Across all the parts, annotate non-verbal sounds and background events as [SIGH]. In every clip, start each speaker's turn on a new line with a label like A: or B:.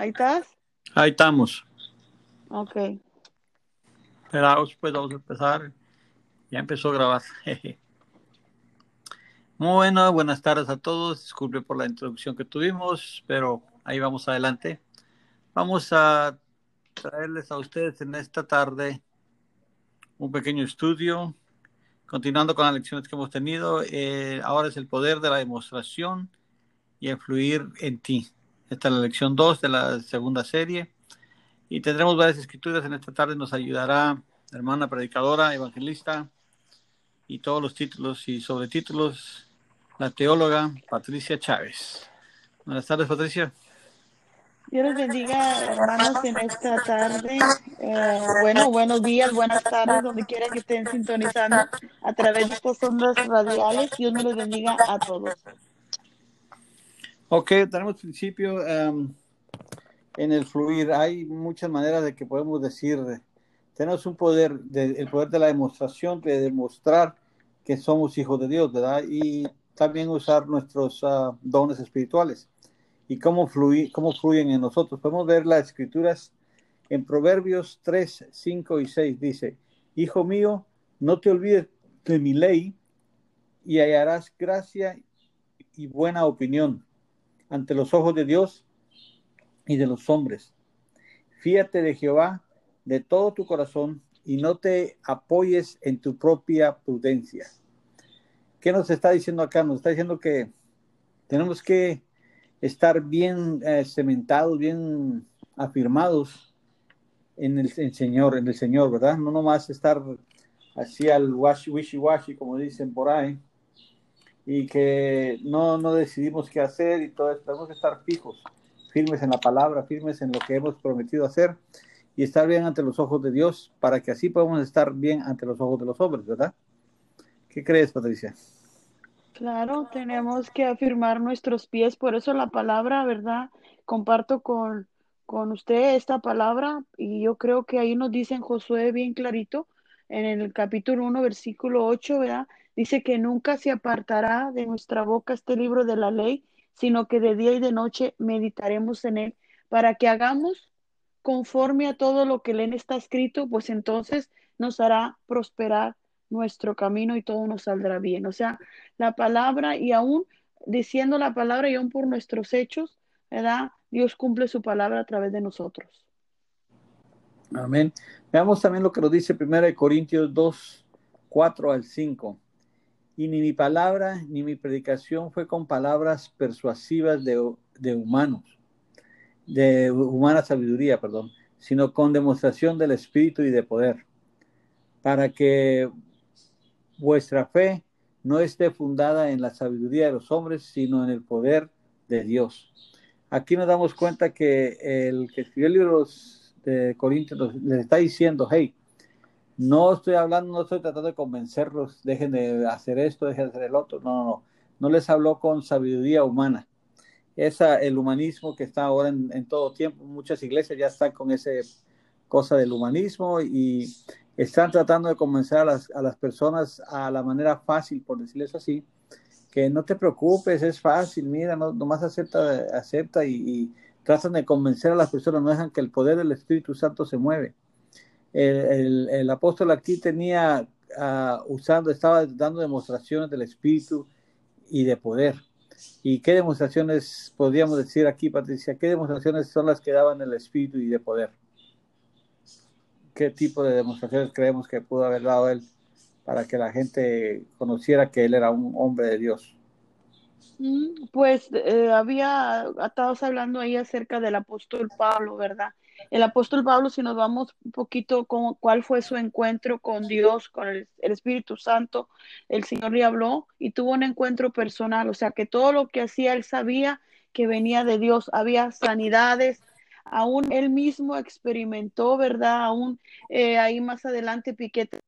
A: ¿Ahí estás?
B: Ahí estamos.
A: Ok.
B: Esperaos, pues vamos a empezar. Ya empezó a grabar. [LAUGHS] Muy bueno, buenas tardes a todos. Disculpe por la introducción que tuvimos, pero ahí vamos adelante. Vamos a traerles a ustedes en esta tarde un pequeño estudio, continuando con las lecciones que hemos tenido. Eh, ahora es el poder de la demostración y influir en ti. Esta es la lección 2 de la segunda serie. Y tendremos varias escrituras en esta tarde. Nos ayudará hermana predicadora, evangelista y todos los títulos y sobretítulos, la teóloga Patricia Chávez. Buenas tardes, Patricia.
A: Dios les bendiga, hermanos, en esta tarde. Eh, bueno, buenos días, buenas tardes, donde quiera que estén sintonizando a través de estas ondas radiales. Dios me los bendiga a todos.
B: Ok, tenemos principio um, en el fluir. Hay muchas maneras de que podemos decir, tenemos un poder, de, el poder de la demostración, de demostrar que somos hijos de Dios, ¿verdad? Y también usar nuestros uh, dones espirituales y cómo, cómo fluyen en nosotros. Podemos ver las escrituras en Proverbios 3, 5 y 6. Dice, Hijo mío, no te olvides de mi ley y hallarás gracia y buena opinión ante los ojos de Dios y de los hombres. Fíate de Jehová de todo tu corazón y no te apoyes en tu propia prudencia. ¿Qué nos está diciendo acá? Nos está diciendo que tenemos que estar bien eh, cementados, bien afirmados en el, Señor, en el Señor, ¿verdad? No nomás estar así al wishy-washy, como dicen por ahí, y que no, no decidimos qué hacer y todo esto. Tenemos que estar fijos, firmes en la palabra, firmes en lo que hemos prometido hacer y estar bien ante los ojos de Dios para que así podamos estar bien ante los ojos de los hombres, ¿verdad? ¿Qué crees, Patricia?
A: Claro, tenemos que afirmar nuestros pies, por eso la palabra, ¿verdad? Comparto con, con usted esta palabra y yo creo que ahí nos dice en Josué bien clarito, en el capítulo 1, versículo 8, ¿verdad? Dice que nunca se apartará de nuestra boca este libro de la ley, sino que de día y de noche meditaremos en él, para que hagamos conforme a todo lo que en está escrito, pues entonces nos hará prosperar nuestro camino y todo nos saldrá bien. O sea, la palabra y aún diciendo la palabra y aún por nuestros hechos, ¿verdad? Dios cumple su palabra a través de nosotros.
B: Amén. Veamos también lo que nos dice 1 Corintios 2, 4 al 5 y ni mi palabra ni mi predicación fue con palabras persuasivas de, humanos, de humana sabiduría, perdón, sino con demostración del Espíritu y de poder, para que vuestra fe no esté fundada en la sabiduría de los hombres, sino en el poder de Dios. Aquí nos damos cuenta que el que escribió el libro de Corintios les está diciendo, hey, no estoy hablando, no estoy tratando de convencerlos, dejen de hacer esto, dejen de hacer el otro. No, no, no. No les habló con sabiduría humana. Esa, el humanismo que está ahora en, todo tiempo, muchas iglesias ya están con esa cosa del humanismo y están tratando de convencer a las, a las personas a la manera fácil, por decirles así, que no te preocupes, es fácil, mira, no, nomás acepta, acepta y, y tratan de convencer a las personas, no dejan que el poder del Espíritu Santo se mueve el, apóstol aquí tenía uh, usando, estaba dando demostraciones del Espíritu y de poder. ¿Y qué demostraciones podríamos decir aquí, Patricia? ¿Qué demostraciones son las que daban el Espíritu y de poder? ¿Qué tipo de demostraciones creemos que pudo haber dado él para que la gente conociera que él era un hombre de Dios?
A: Mm, pues eh, había, estabas hablando ahí acerca del apóstol Pablo, ¿verdad? El apóstol Pablo, si nos vamos un poquito con cuál fue su encuentro con Dios, con el, Espíritu Santo, el Señor le habló y tuvo un encuentro personal, o sea que todo lo que hacía él sabía que venía de Dios, había sanidades, aún él mismo experimentó, ¿verdad? Aún eh, ahí más adelante piquete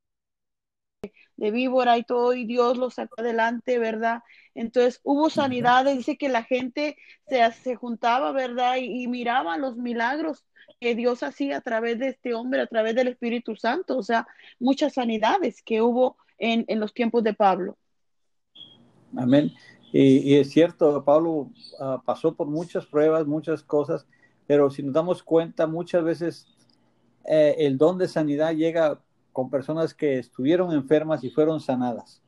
A: de víbora y todo, y Dios lo sacó adelante, ¿verdad? Entonces hubo sanidades, dice que la gente se, se juntaba, ¿verdad? Y, y miraba los milagros que Dios hacía a través de este hombre, a través del Espíritu Santo, o sea, muchas sanidades que hubo en, los tiempos de Pablo.
B: Amén. Y, es cierto, Pablo ah, pasó por muchas pruebas, muchas cosas, pero si nos damos cuenta, muchas veces eh, el don de sanidad llega con personas que estuvieron enfermas y fueron sanadas.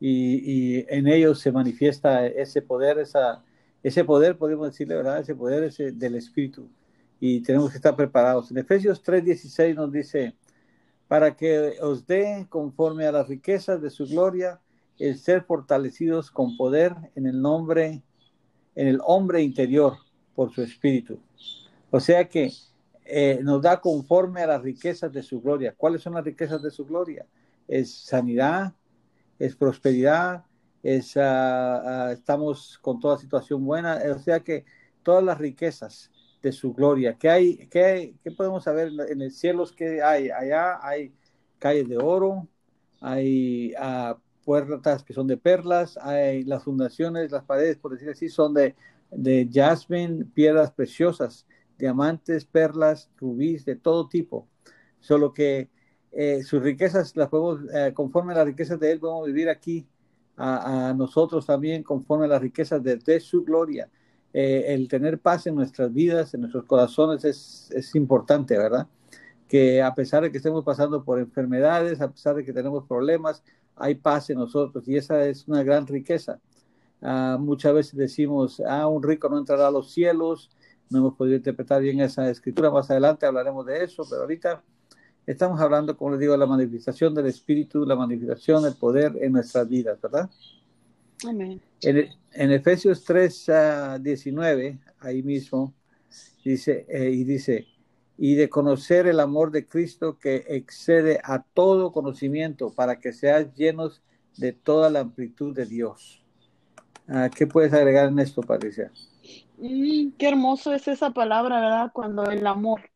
B: Y, en ellos se manifiesta ese poder, esa, ese poder, podemos decirle, ¿verdad? Ese poder ese del Espíritu. Y tenemos que estar preparados. En Efesios 3:16 nos dice, para que os dé conforme a las riquezas de su gloria el ser fortalecidos con poder en el nombre, en el hombre interior por su espíritu. O sea que eh, nos da conforme a las riquezas de su gloria. ¿Cuáles son las riquezas de su gloria? Es sanidad, es prosperidad, es, ah, ah, estamos con toda situación buena. O sea que todas las riquezas de su gloria. ¿Qué hay? ¿Qué, qué podemos saber en el cielo? ¿Qué hay? Allá hay calles de oro, hay uh, puertas que son de perlas, hay las fundaciones, las paredes, por decir así, son de, de jasmine, piedras preciosas, diamantes, perlas, rubíes, de todo tipo. Solo que eh, sus riquezas las podemos, eh, conforme a las riquezas de Él, podemos vivir aquí a, nosotros también, conforme a las riquezas de, su gloria. Eh, el tener paz en nuestras vidas, en nuestros corazones, es, es importante, ¿verdad? Que a pesar de que estemos pasando por enfermedades, a pesar de que tenemos problemas, hay paz en nosotros y esa es una gran riqueza. Ah, muchas veces decimos, ah, un rico no entrará a los cielos, no hemos podido interpretar bien esa escritura, más adelante hablaremos de eso, pero ahorita estamos hablando, como les digo, de la manifestación del Espíritu, la manifestación del poder en nuestras vidas, ¿verdad? Amén. En, Efesios 3, 19, ahí mismo, dice, eh, y dice, y de conocer el amor de Cristo que excede a todo conocimiento para que seas llenos de toda la amplitud de Dios. Ah, ¿Qué puedes agregar en esto, Patricia?
A: Mm, qué hermoso es esa palabra, ¿verdad? Cuando el amor,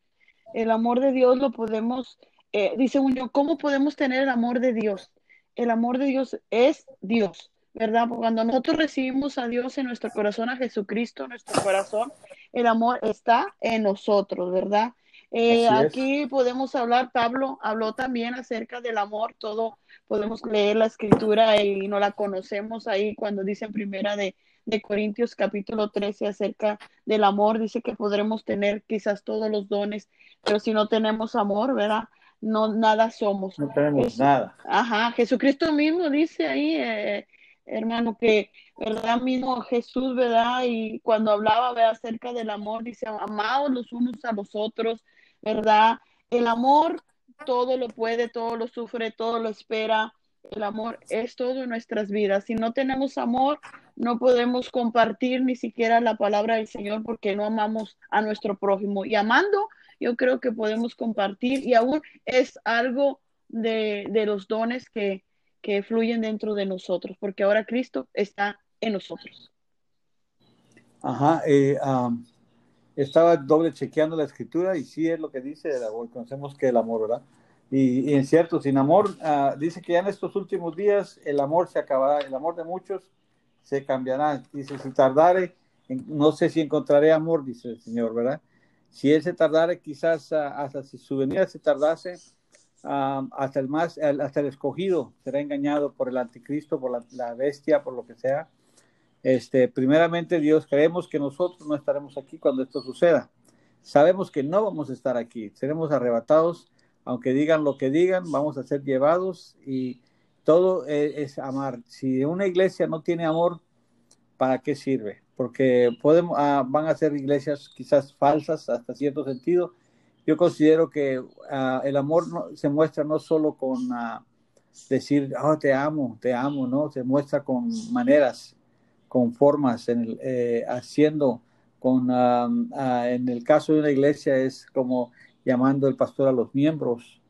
A: el amor de Dios lo podemos, eh, dice uno, ¿cómo podemos tener el amor de Dios? El amor de Dios es Dios, ¿verdad? Cuando nosotros recibimos a Dios en nuestro corazón, a Jesucristo en nuestro corazón, el amor está en nosotros, ¿verdad? Eh, aquí podemos hablar, Pablo habló también acerca del amor, todo podemos leer la escritura y no la conocemos ahí cuando dice en primera de, de Corintios capítulo 13 acerca del amor, dice que podremos tener quizás todos los dones, pero si no tenemos amor, ¿verdad? No, nada somos.
B: No tenemos nada.
A: Ajá, Jesucristo mismo dice ahí, eh, hermano, que, ¿verdad? Mismo Jesús, ¿verdad? Y cuando hablaba, ¿verdad? Acerca del amor, dice, amados los unos a los otros, ¿verdad? El amor todo lo puede, todo lo sufre, todo lo espera. El amor es todo en nuestras vidas. Si no tenemos amor, no podemos compartir ni siquiera la palabra del Señor porque no amamos a nuestro prójimo. Y amando, yo creo que podemos compartir y aún es algo de, los dones que, que fluyen dentro de nosotros, porque ahora Cristo está en nosotros.
B: Ajá, eh, estaba doble chequeando la escritura y sí es lo que dice el amor, conocemos que el amor, ¿verdad? Y, en cierto, sin amor, ah, dice que ya en estos últimos días el amor se acabará, el amor de muchos se cambiará. Dice, si tardare, no sé si encontraré amor, dice el Señor, ¿verdad? Si él se tardare, quizás ah, hasta si su venida se tardase, hasta el más, hasta el escogido será engañado por el anticristo, por la bestia, por lo que sea este, primeramente, Dios, creemos que nosotros no estaremos aquí cuando esto suceda. Sabemos que no vamos a estar aquí, seremos arrebatados, aunque digan lo que digan, vamos a ser llevados y todo e, es, amar. Si una iglesia no tiene amor, ¿para qué sirve? Porque podemos, ah, van a ser iglesias quizás falsas hasta cierto sentido. Yo considero que ah, el amor se muestra no solo con ah, decir, oh, te amo, te amo, ¿no? Se muestra con maneras con formas, en el, eh, haciendo con, en el caso de una iglesia es como llamando el pastor a los miembros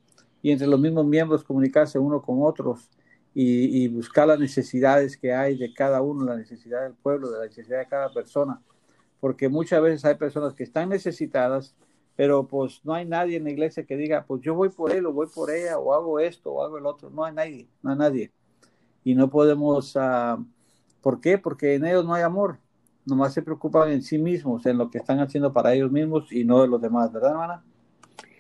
B: y entre los mismos miembros comunicarse uno con otros y, buscar las necesidades que hay de cada uno, la necesidad del pueblo, de la necesidad de cada persona, porque muchas veces hay personas que están necesitadas, pero pues no hay nadie en la iglesia que diga, pues yo voy por él o voy por ella o hago esto o hago el otro, no hay nadie, no hay nadie. Y no podemos... Uh, ¿Por qué? Porque en ellos no hay amor. Nomás se preocupan en sí mismos, en lo que están haciendo para ellos mismos y no de los demás, ¿verdad, hermana?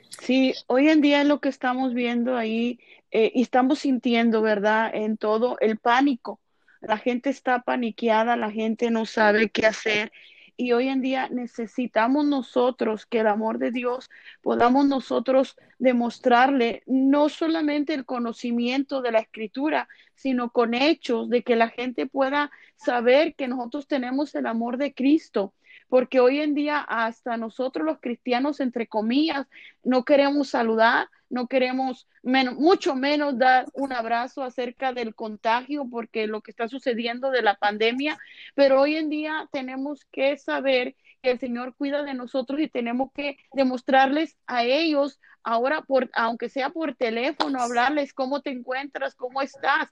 A: Sí, hoy en día lo que estamos viendo ahí eh, y estamos sintiendo, ¿verdad? En todo el pánico. La gente está paniqueada, la gente no sabe qué hacer y hoy en día necesitamos nosotros que el amor de Dios podamos nosotros demostrarle no solamente el conocimiento de la escritura, sino con hechos de que la gente pueda saber que nosotros tenemos el amor de Cristo. Porque hoy en día hasta nosotros los cristianos, entre comillas, no queremos saludar, no queremos mucho menos dar un abrazo acerca del contagio, porque lo que está sucediendo de la pandemia, pero hoy en día tenemos que saber que el Señor cuida de nosotros y tenemos que demostrarles a ellos ahora, por, aunque sea por teléfono, hablarles cómo te encuentras, cómo estás.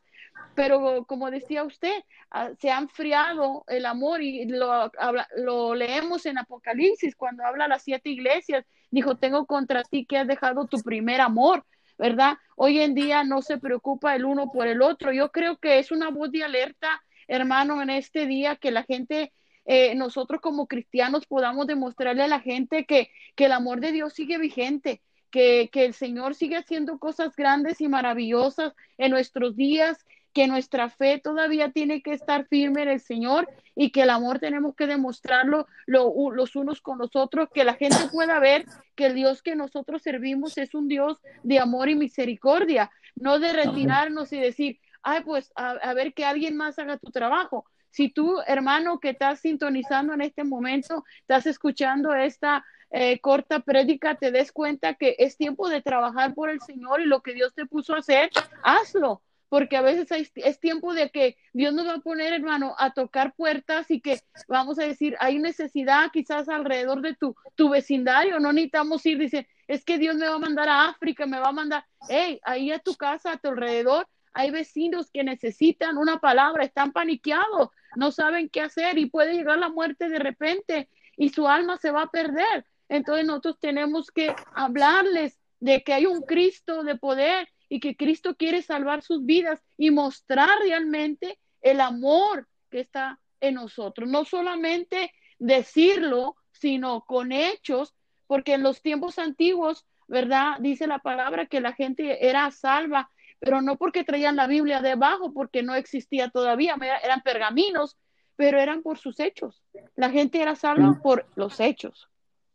A: Pero como decía usted, ah, se ha enfriado el amor y lo, lo leemos en Apocalipsis cuando habla a las siete iglesias. Dijo, tengo contra ti que has dejado tu primer amor. ¿verdad? Hoy en día no se preocupa el uno por el otro. Yo creo que es una voz de alerta, hermano, en este día que la gente eh, nosotros como cristianos podamos demostrarle a la gente que, que el amor de Dios sigue vigente, que, que, el Señor sigue haciendo cosas grandes y maravillosas en nuestros días, que nuestra fe todavía tiene que estar firme en el Señor y que el amor tenemos que demostrarlo los unos con los otros, que la gente pueda ver que el Dios que nosotros servimos es un Dios de amor y misericordia, no de retirarnos y decir, ay, pues a, a ver que alguien más haga tu trabajo, si tú, hermano, que estás sintonizando en este momento, estás escuchando esta eh, corta prédica, te des cuenta que es tiempo de trabajar por el Señor y lo que Dios te puso a hacer, hazlo. Porque a veces es tiempo de que Dios nos va a poner, hermano, a tocar puertas y que vamos a decir, hay necesidad quizás alrededor de tu, tu vecindario, no necesitamos ir, dice, es que Dios me va a mandar a África, me va a mandar, hey, ahí a tu casa, a tu alrededor, hay vecinos que necesitan una palabra, están paniqueados, no saben qué hacer y puede llegar la muerte de repente y su alma se va a perder. Entonces nosotros tenemos que hablarles de que hay un Cristo de poder y que Cristo quiere salvar sus vidas y mostrar realmente el amor que está en nosotros. No solamente decirlo, sino con hechos, porque en los tiempos antiguos, ¿verdad? Dice la palabra que la gente era salva pero no porque traían la Biblia debajo, porque no existía todavía, eran pergaminos, pero eran por sus hechos. La gente era salva mm. por los hechos.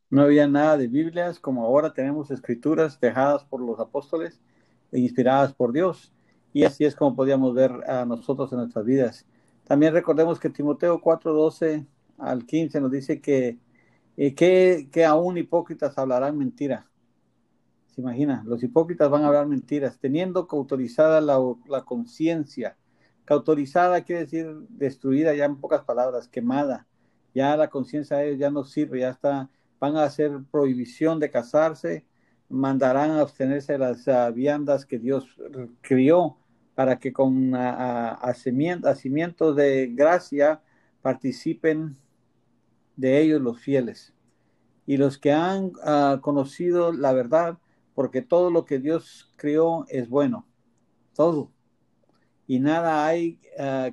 B: No había nada de Biblias, como ahora tenemos escrituras dejadas por los apóstoles inspiradas por Dios. Y así es como podíamos ver a nosotros en nuestras vidas. También recordemos que Timoteo 4:12 al 15 nos dice que, eh, que, que aún hipócritas hablarán mentira se imagina, los hipócritas van a hablar mentiras, teniendo cautorizada la, la conciencia. Cautorizada quiere decir destruida, ya en pocas palabras, quemada. Ya la conciencia de ellos ya no sirve, ya está, van a hacer prohibición de casarse, mandarán a abstenerse las viandas que Dios crió para que con hacimientos de gracia participen de ellos los fieles. Y los que han ah, conocido la verdad porque todo lo que Dios creó es bueno, todo. Y nada hay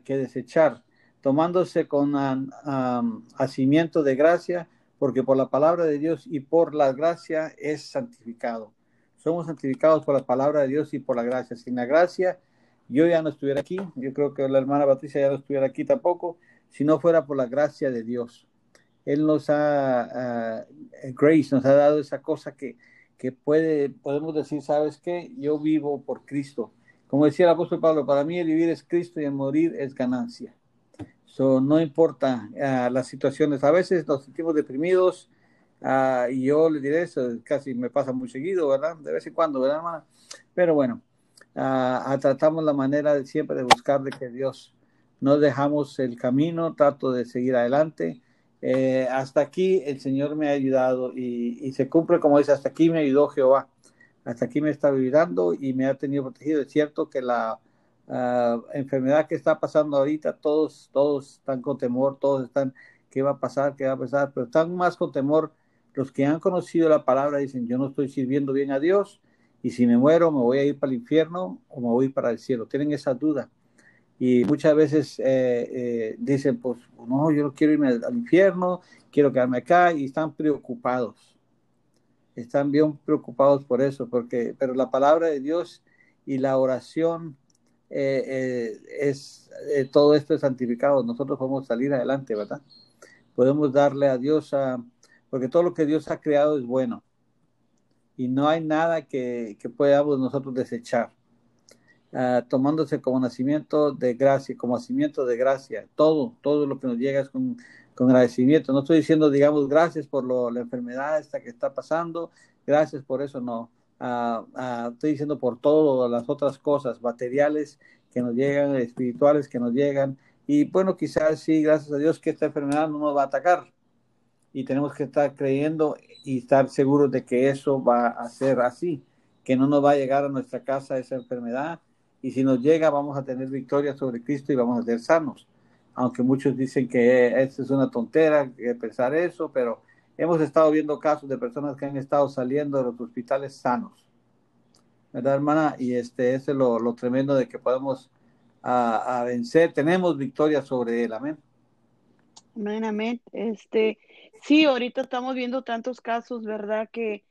B: que desechar, tomándose con um, hacimiento de gracia, porque por la palabra de Dios y por la gracia es santificado. Somos santificados por la palabra de Dios y por la gracia. Sin la gracia, yo ya no estuviera aquí, yo creo que la hermana Patricia ya no estuviera aquí tampoco, si no fuera por la gracia de Dios. Él nos ha, uh, Grace nos ha dado esa cosa que, que puede, podemos decir, ¿sabes qué? Yo vivo por Cristo. Como decía el apóstol Pablo, para mí el vivir es Cristo y el morir es ganancia. So, no importa uh, las situaciones. A veces nos sentimos deprimidos uh, y yo le diré eso, casi me pasa muy seguido, ¿verdad? De vez en cuando, ¿verdad, hermana? Pero bueno, uh, tratamos la manera de siempre de buscar de que Dios no dejamos el camino, trato de seguir adelante eh, hasta aquí el Señor me ha ayudado y, se cumple como dice, hasta aquí me ayudó Jehová, hasta aquí me está ayudando y me ha tenido protegido. Es cierto que la ah, enfermedad que está pasando ahorita, todos, todos están con temor, todos están, ¿qué va a pasar? ¿Qué va a pasar? Pero están más con temor los que han conocido la palabra, dicen, yo no estoy sirviendo bien a Dios y si me muero me voy a ir para el infierno o me voy para el cielo. Tienen esa duda y muchas veces eh, eh, dicen, pues no, yo no quiero irme al, infierno, quiero quedarme acá y están preocupados. Están bien preocupados por eso, porque, pero la palabra de Dios y la oración eh, es, todo esto es santificado. Nosotros podemos salir adelante, ¿verdad? podemos darle a Dios, a, porque todo lo que Dios ha creado es bueno. Y no hay nada que, que podamos nosotros desechar. Uh, tomándose como nacimiento de gracia, como nacimiento de gracia. Todo, todo lo que nos llega es con, con agradecimiento. No estoy diciendo, digamos, gracias por lo, la enfermedad esta que está pasando, gracias por eso, no. Estoy diciendo por todas las otras cosas materiales que nos llegan, espirituales que nos llegan. Y bueno, quizás sí, gracias a Dios que esta enfermedad no nos va a atacar. Y tenemos que estar creyendo y estar seguros de que eso va a ser así, que no nos va a llegar a nuestra casa esa enfermedad y si nos llega vamos a tener victoria sobre Cristo y vamos a ser sanos. Aunque muchos dicen que esto es una tontera pensar eso, pero hemos estado viendo casos de personas que han estado saliendo de los hospitales sanos. ¿Verdad, hermana? Y este, ese es lo, tremendo de que podemos a, vencer, tenemos victoria sobre él. Amén.
A: Amén, amén. Este, sí, ahorita estamos viendo tantos casos, ¿verdad? Que,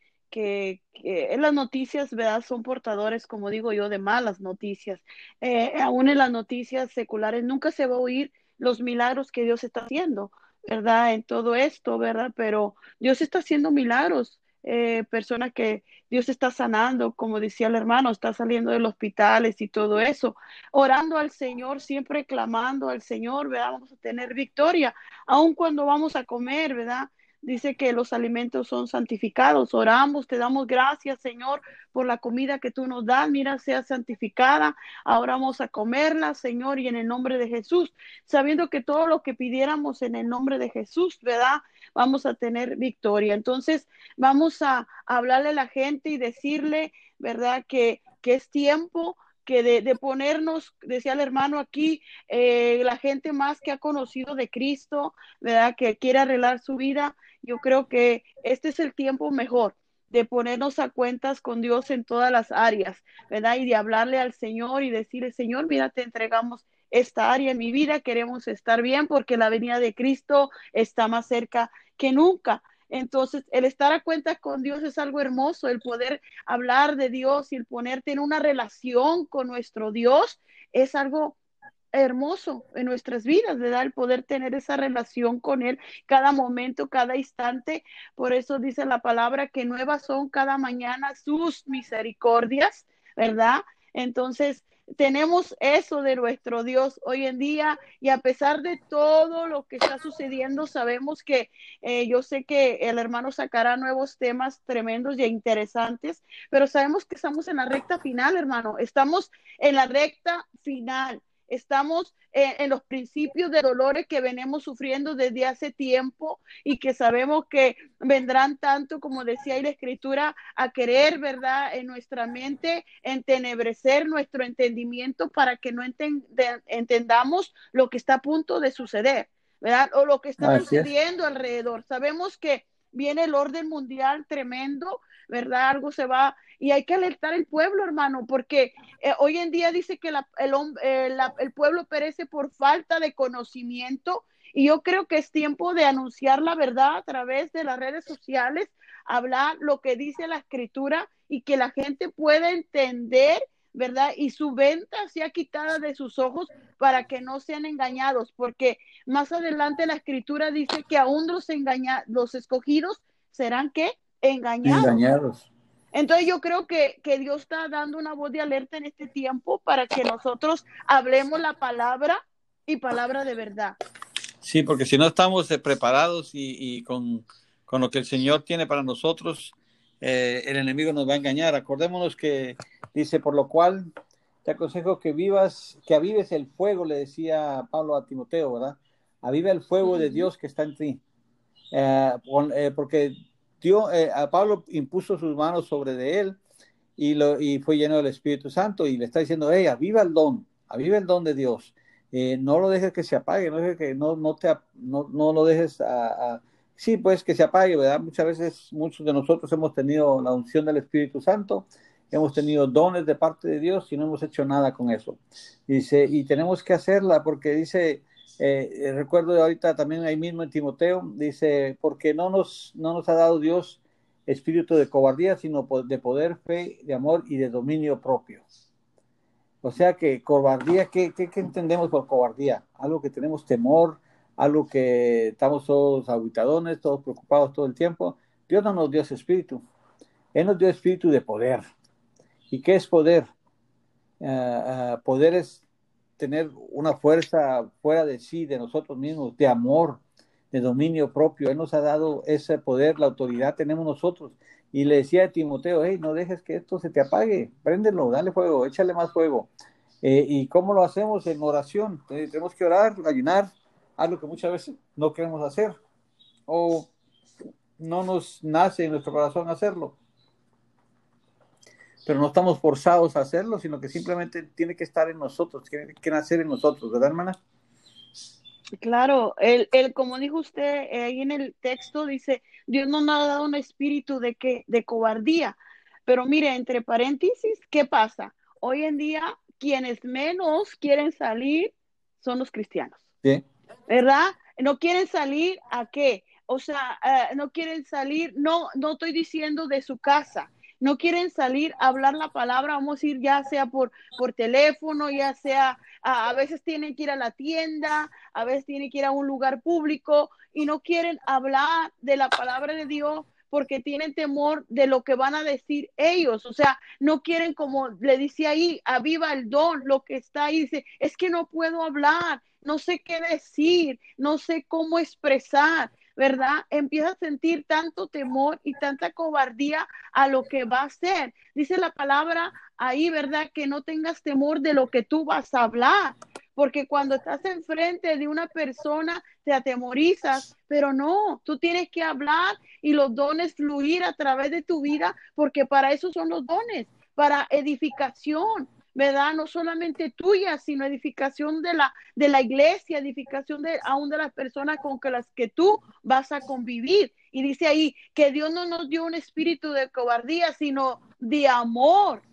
A: las noticias, ¿verdad? Son portadores, como digo yo, de malas noticias. Eh, aún en las noticias seculares nunca se va a oír los milagros que Dios está haciendo, ¿verdad? En todo esto, ¿verdad? Pero Dios está haciendo milagros. Eh, personas que Dios está sanando, como decía el hermano, está saliendo de los hospitales y todo eso, orando al Señor, siempre clamando al Señor, ¿verdad? Vamos a tener victoria, aun cuando vamos a comer, ¿verdad? Dice que los alimentos son santificados. Oramos, te damos gracias, Señor, por la comida que tú nos das. Mira, sea santificada. Ahora vamos a comerla, Señor, y en el nombre de Jesús, sabiendo que todo lo que pidiéramos en el nombre de Jesús, ¿verdad? Vamos a tener victoria. Entonces, vamos a hablarle a la gente y decirle, ¿verdad? Que, que es tiempo que de, ponernos, decía el hermano aquí, eh, la gente más que ha conocido de Cristo, ¿verdad? Que quiere arreglar su vida, yo creo que este es el tiempo mejor de ponernos a cuentas con Dios en todas las áreas, ¿verdad? Y de hablarle al Señor y decirle, Señor, mira, te entregamos esta área en mi vida, queremos estar bien porque la venida de Cristo está más cerca que nunca. Entonces, el estar a cuenta con Dios es algo hermoso, el poder hablar de Dios y el ponerte en una relación con nuestro Dios es algo hermoso en nuestras vidas, ¿verdad? El poder tener esa relación con Él cada momento, cada instante. Por eso dice la palabra que nuevas son cada mañana sus misericordias, ¿verdad? Entonces, tenemos eso de nuestro Dios hoy en día y a pesar de todo lo que está sucediendo, sabemos que eh, yo sé que el hermano sacará nuevos temas tremendos y interesantes, pero sabemos que estamos en la recta final, hermano, estamos en la recta final estamos en, en, los principios de dolores que venimos sufriendo desde hace tiempo y que sabemos que vendrán tanto, como decía ahí la escritura, a querer, ¿verdad?, en nuestra mente, entenebrecer nuestro entendimiento para que no entend entendamos lo que está a punto de suceder, ¿verdad? O lo que está Así sucediendo es. alrededor. Sabemos que viene el orden mundial tremendo, ¿verdad? Algo se va y hay que alertar el pueblo, hermano, porque eh, hoy en día dice que la, el, eh, la, el pueblo perece por falta de conocimiento y yo creo que es tiempo de anunciar la verdad a través de las redes sociales, hablar lo que dice la escritura y que la gente pueda entender ¿verdad? Y su venta sea quitada de sus ojos para que no sean engañados, porque más adelante la escritura dice que aún los engaña los escogidos serán qué? Engañados. Engañados. Entonces yo creo que, que, Dios está dando una voz de alerta en este tiempo para que nosotros hablemos la palabra y palabra de verdad.
B: Sí, porque si no estamos eh, preparados y, y con, con, lo que el Señor tiene para nosotros, eh, el enemigo nos va a engañar. Acordémonos que dice, por lo cual te aconsejo que vivas, que avives el fuego, le decía Pablo a Timoteo, ¿verdad? Aviva el fuego uh -huh. de Dios que está en ti. Eh, porque Dios, eh, a Pablo impuso sus manos sobre de él y, lo, y fue lleno del Espíritu Santo y le está diciendo, hey, aviva el don, aviva el don de Dios. Eh, no lo dejes que se apague, no, dejes que, no, no, te, no, no lo dejes a, a, sí, pues que se apague, ¿verdad? Muchas veces, muchos de nosotros hemos tenido la unción del Espíritu Santo, hemos tenido dones de parte de Dios y no hemos hecho nada con eso. Dice, y tenemos que hacerla porque dice, eh, recuerdo ahorita también ahí mismo en Timoteo, dice, porque no nos, no nos ha dado Dios espíritu de cobardía, sino de poder, fe, de amor y de dominio propio. O sea que cobardía, ¿qué, qué, entendemos por cobardía? Algo que tenemos temor, algo que estamos todos aguitadones, todos preocupados todo el tiempo. Dios no nos dio ese espíritu. Él nos dio espíritu de poder. ¿Y qué es poder? Uh, poder es tener una fuerza fuera de sí, de nosotros mismos, de amor, de dominio propio. Él nos ha dado ese poder, la autoridad tenemos nosotros. Y le decía a Timoteo, hey, no dejes que esto se te apague, préndelo, dale fuego, échale más fuego. Eh, ¿Y cómo lo hacemos? En oración. Eh, tenemos que orar, ayunar, algo que muchas veces no queremos hacer o no nos nace en nuestro corazón hacerlo. Pero no estamos forzados a hacerlo, sino que simplemente tiene que estar en nosotros, tiene que nacer en nosotros, ¿verdad, hermana?
A: Claro, el, el, como dijo usted eh, ahí en el texto, dice, Dios no nos ha dado un espíritu de, que, de cobardía. Pero mire, entre paréntesis, ¿qué pasa? Hoy en día, quienes menos quieren salir son los cristianos.
B: Sí.
A: ¿Verdad? No quieren salir a qué? O sea, uh, no quieren salir, no, no estoy diciendo de su casa, no quieren salir a hablar la palabra, vamos a ir ya sea por, por teléfono, ya sea, a, a, veces tienen que ir a la tienda, a veces tienen que ir a un lugar público y no quieren hablar de la palabra de Dios porque tienen temor de lo que van a decir ellos, o sea, no quieren como le dice ahí, aviva el don, lo que está ahí, dice, es que no puedo hablar, no sé qué decir, no sé cómo expresar. ¿Verdad? Empieza a sentir tanto temor y tanta cobardía a lo que va a ser. Dice la palabra ahí, ¿verdad? Que no tengas temor de lo que tú vas a hablar, porque cuando estás enfrente de una persona te atemorizas, pero no, tú tienes que hablar y los dones fluir a través de tu vida, porque para eso son los dones, para edificación, ¿verdad? No solamente tuya, sino edificación de la, de la iglesia, edificación de aún de las personas con que las que tú vas a convivir. Y dice ahí que Dios no nos dio un espíritu de cobardía, sino de amor,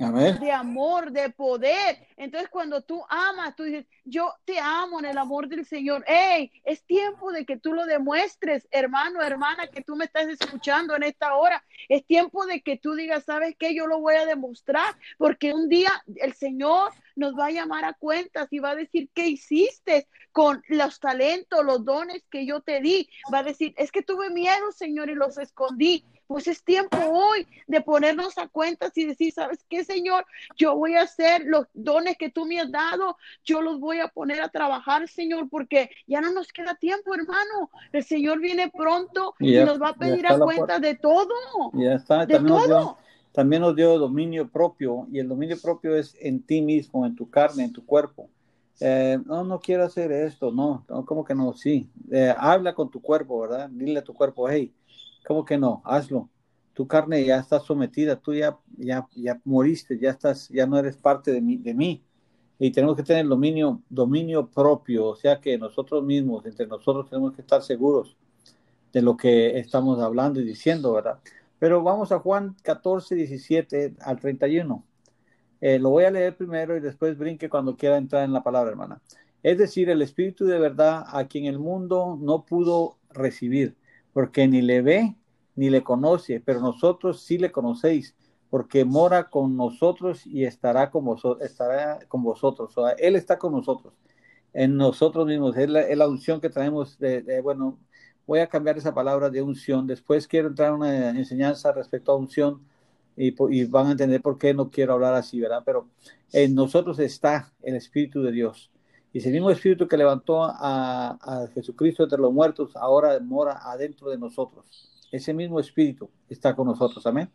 A: de amor, de poder. Entonces, cuando tú amas, tú dices, yo te amo en el amor del Señor. Hey, es tiempo de que tú lo demuestres, hermano, hermana, que tú me estás escuchando en esta hora. Es tiempo de que tú digas, ¿sabes qué? Yo lo voy a demostrar, porque un día el Señor nos va a llamar a cuentas y va a decir, ¿qué hiciste con los talentos, los dones que yo te di? Va a decir, es que tuve miedo, Señor, y los escondí pues es tiempo hoy de ponernos a cuentas y decir, ¿sabes qué, Señor? Yo voy a hacer los dones que tú me has dado, yo los voy a poner a trabajar, Señor, porque ya no nos queda tiempo, hermano. El Señor viene pronto y, ya, y nos va a pedir a cuenta de todo.
B: Ya está,
A: de
B: también
A: todo.
B: Nos dio, también nos dio dominio propio y el dominio propio es en ti mismo, en tu carne, en tu cuerpo. Eh, no, no quiero hacer esto, no, no como que no, sí. Eh, habla con tu cuerpo, ¿verdad? Dile a tu cuerpo, hey, ¿Cómo que no? Hazlo. Tu carne ya está sometida, tú ya, ya, ya moriste, ya estás, ya no eres parte de mí, de mí. Y tenemos que tener dominio, dominio propio, o sea que nosotros mismos, entre nosotros tenemos que estar seguros de lo que estamos hablando y diciendo, ¿verdad? Pero vamos a Juan 14, 17 al 31. Eh, lo voy a leer primero y después brinque cuando quiera entrar en la palabra, hermana. Es decir, el Espíritu de verdad a quien el mundo no pudo recibir porque ni le ve ni le conoce, pero nosotros sí le conocéis, porque mora con nosotros y estará con, vosotros, estará con vosotros. O sea, él está con nosotros, en nosotros mismos. Es la, unción que traemos de, bueno, voy a cambiar esa palabra de unción. Después quiero entrar en una enseñanza respecto a unción y, y van a entender por qué no quiero hablar así, ¿verdad? Pero en nosotros está el Espíritu de Dios. Y ese mismo espíritu que levantó a, a, Jesucristo entre los muertos, ahora mora adentro de nosotros. Ese mismo espíritu está con nosotros, amén.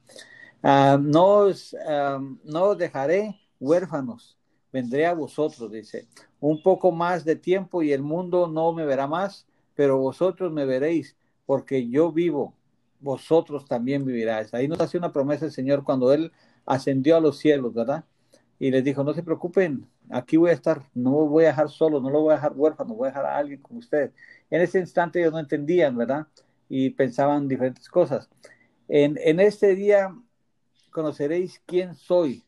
B: Uh, no, os, uh, no dejaré huérfanos, vendré a vosotros, dice. Un poco más de tiempo y el mundo no me verá más, pero vosotros me veréis, porque yo vivo, vosotros también viviráis. Ahí nos hace una promesa el Señor cuando Él ascendió a los cielos, ¿verdad? Y les dijo, no se preocupen, aquí voy a estar, no voy a dejar solo, no lo voy a dejar huérfano, voy a dejar a alguien con ustedes. En ese instante ellos no entendían, ¿verdad? Y pensaban diferentes cosas. En, en este día conoceréis quién soy.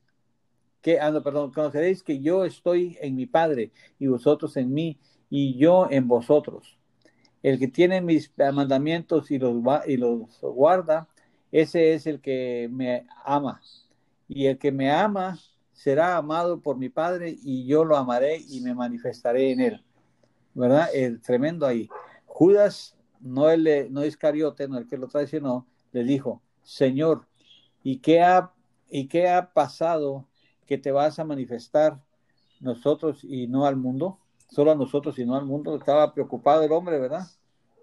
B: Que, ah, no, perdón, conoceréis que yo estoy en mi Padre y vosotros en mí y yo en vosotros. El que tiene mis mandamientos y los, y los guarda, ese es el que me ama. Y el que me ama será amado por mi Padre y yo lo amaré y me manifestaré en él. ¿verdad? El tremendo ahí. Judas, no el no Iscariote, no el que lo traicionó, le dijo, Señor, ¿y qué ha, y qué ha pasado que te vas a manifestar nosotros y no al mundo? Solo a nosotros y no al mundo. Estaba preocupado el hombre, ¿verdad?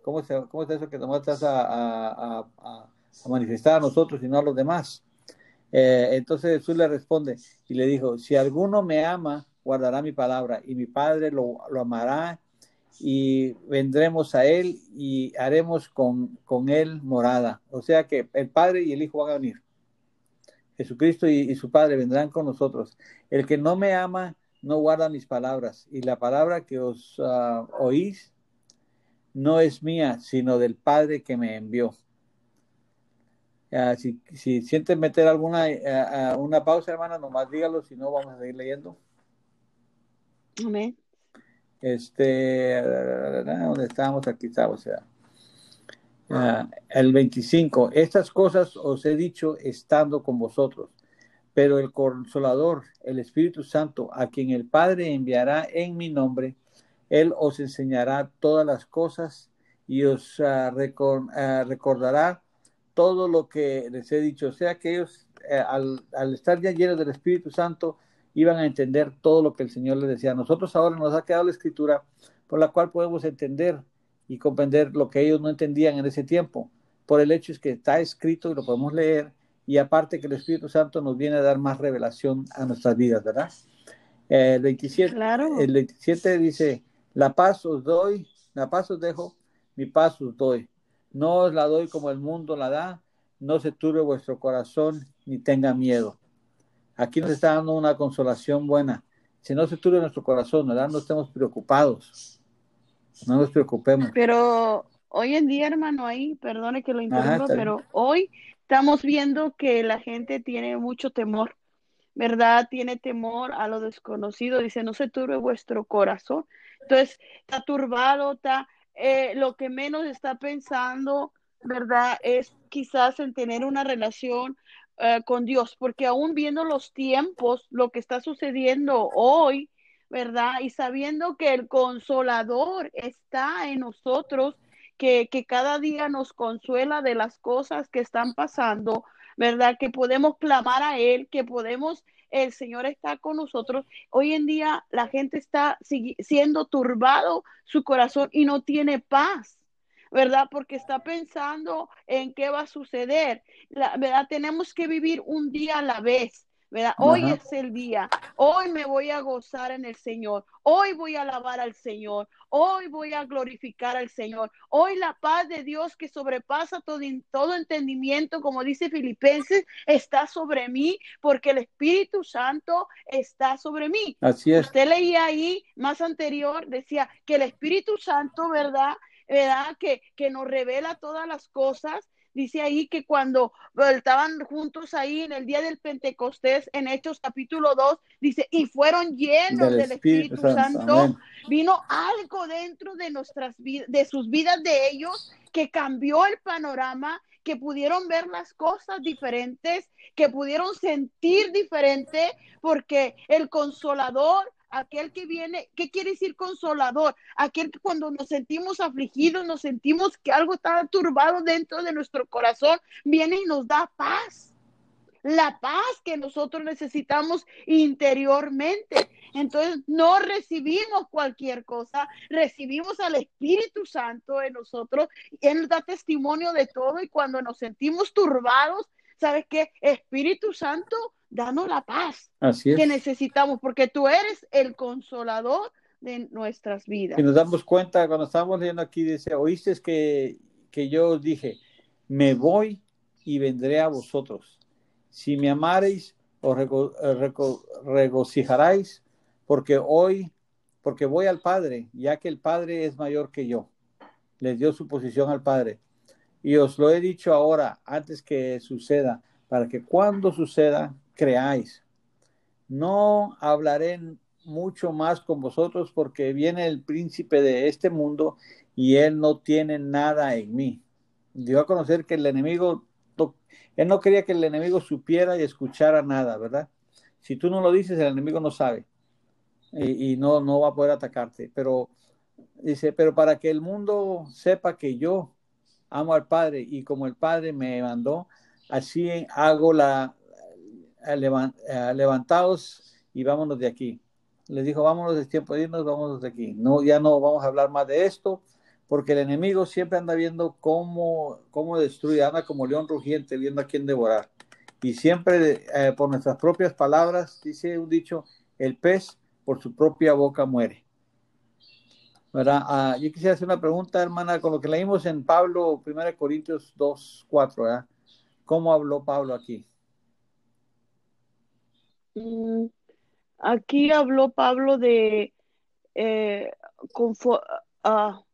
B: ¿Cómo, se, cómo es eso que te estás a, a, manifestar a nosotros y no a los demás? Eh, entonces Jesús le responde y le dijo, si alguno me ama, guardará mi palabra y mi Padre lo, lo amará y vendremos a Él y haremos con, con, Él morada. O sea que el Padre y el Hijo van a venir. Jesucristo y, su Padre vendrán con nosotros. El que no me ama no guarda mis palabras y la palabra que os uh, oís no es mía, sino del Padre que me envió. Uh, si, si sienten meter alguna uh, una pausa, hermana, nomás dígalo, si no vamos a seguir leyendo.
A: Amén.
B: Este, ¿dónde estamos? Aquí sea. Uh, el 25, estas cosas os he dicho estando con vosotros, pero el consolador, el Espíritu Santo, a quien el Padre enviará en mi nombre, él os enseñará todas las cosas y os uh, uh, recordará todo lo que les he dicho. O sea que ellos, eh, al, al, estar ya llenos del Espíritu Santo, iban a entender todo lo que el Señor les decía. Nosotros ahora nos ha quedado la escritura por la cual podemos entender y comprender lo que ellos no entendían en ese tiempo. Por el hecho es que está escrito y lo podemos leer y aparte que el Espíritu Santo nos viene a dar más revelación a nuestras vidas, ¿verdad? El 27, el 27 dice, la paz os doy, la paz os dejo, mi paz os doy. No os la doy como el mundo la da, no se turbe vuestro corazón ni tenga miedo. Aquí nos está dando una consolación buena. Si no se turbe nuestro corazón, ¿verdad? No estemos preocupados. No nos preocupemos.
A: Pero hoy en día, hermano, ahí, perdone que lo interrumpa, pero hoy estamos viendo que la gente tiene mucho temor, ¿verdad? Tiene temor a lo desconocido. Dice, no se turbe vuestro corazón. Entonces, está turbado, está, eh, lo que menos está pensando, ¿verdad? Es quizás en tener una relación eh, con Dios, porque aún viendo los tiempos, lo que está sucediendo hoy, ¿verdad? Y sabiendo que el consolador está en nosotros, que, que cada día nos consuela de las cosas que están pasando, ¿verdad? Que podemos clamar a Él, que podemos, el Señor está con nosotros. Hoy en día la gente está siendo turbado su corazón y no tiene paz. ¿Verdad? Porque está pensando en qué va a suceder. La, ¿verdad? Tenemos que vivir un día a la vez. ¿verdad? Hoy es el día, hoy me voy a gozar en el Señor, hoy voy a alabar al Señor, hoy voy a glorificar al Señor, hoy la paz de Dios que sobrepasa todo, todo entendimiento, como dice Filipenses, está sobre mí porque el Espíritu Santo está sobre mí.
B: Así es.
A: Usted leía ahí más anterior, decía que el Espíritu Santo, ¿verdad? ¿Verdad? Que, que nos revela todas las cosas. Dice ahí que cuando estaban juntos ahí en el día del Pentecostés, en Hechos capítulo 2, dice, y fueron llenos del, Espíritu, Santo, vino algo dentro de nuestras vidas, de sus vidas de ellos, que cambió el panorama, que pudieron ver las cosas diferentes, que pudieron sentir diferente, porque el consolador aquel que viene, ¿qué quiere decir consolador? Aquel que cuando nos sentimos afligidos, nos sentimos que algo está turbado dentro de nuestro corazón, viene y nos da paz. La paz que nosotros necesitamos interiormente. Entonces no recibimos cualquier cosa, recibimos al Espíritu Santo en nosotros. Él da testimonio de todo y cuando nos sentimos turbados, ¿sabes qué? Espíritu Santo danos la paz que necesitamos, porque tú eres el consolador de nuestras vidas.
B: Y nos damos cuenta, cuando estamos leyendo aquí, dice, oíste que, que yo os dije, me voy y vendré a vosotros. Si me amareis, os regocijaréis, porque hoy, porque voy al Padre, ya que el Padre es mayor que yo. Les dio su posición al Padre. Y os lo he dicho ahora, antes que suceda, para que cuando suceda, creáis. No hablaré mucho más con vosotros porque viene el príncipe de este mundo y él no tiene nada en mí. Dio a conocer que el enemigo, él no quería que el enemigo supiera y escuchara nada, ¿verdad? Si tú no lo dices, el enemigo no sabe y, no, no va a poder atacarte. Pero Dice, pero para que el mundo sepa que yo amo al Padre y como el Padre me mandó, así hago la, levantados y vámonos de aquí. Les dijo, vámonos, es tiempo de irnos, vámonos de aquí. No, ya no vamos a hablar más de esto, porque el enemigo siempre anda viendo cómo, cómo destruye, anda como león rugiente, viendo a quién devorar. Y siempre eh, por nuestras propias palabras, dice un dicho, el pez por su propia boca muere. Ah, yo quisiera hacer una pregunta, hermana, con lo que leímos en Pablo, 1 Corintios 2, 4, ¿verdad? ¿Cómo habló Pablo aquí?
A: Mm, aquí habló Pablo de, uh,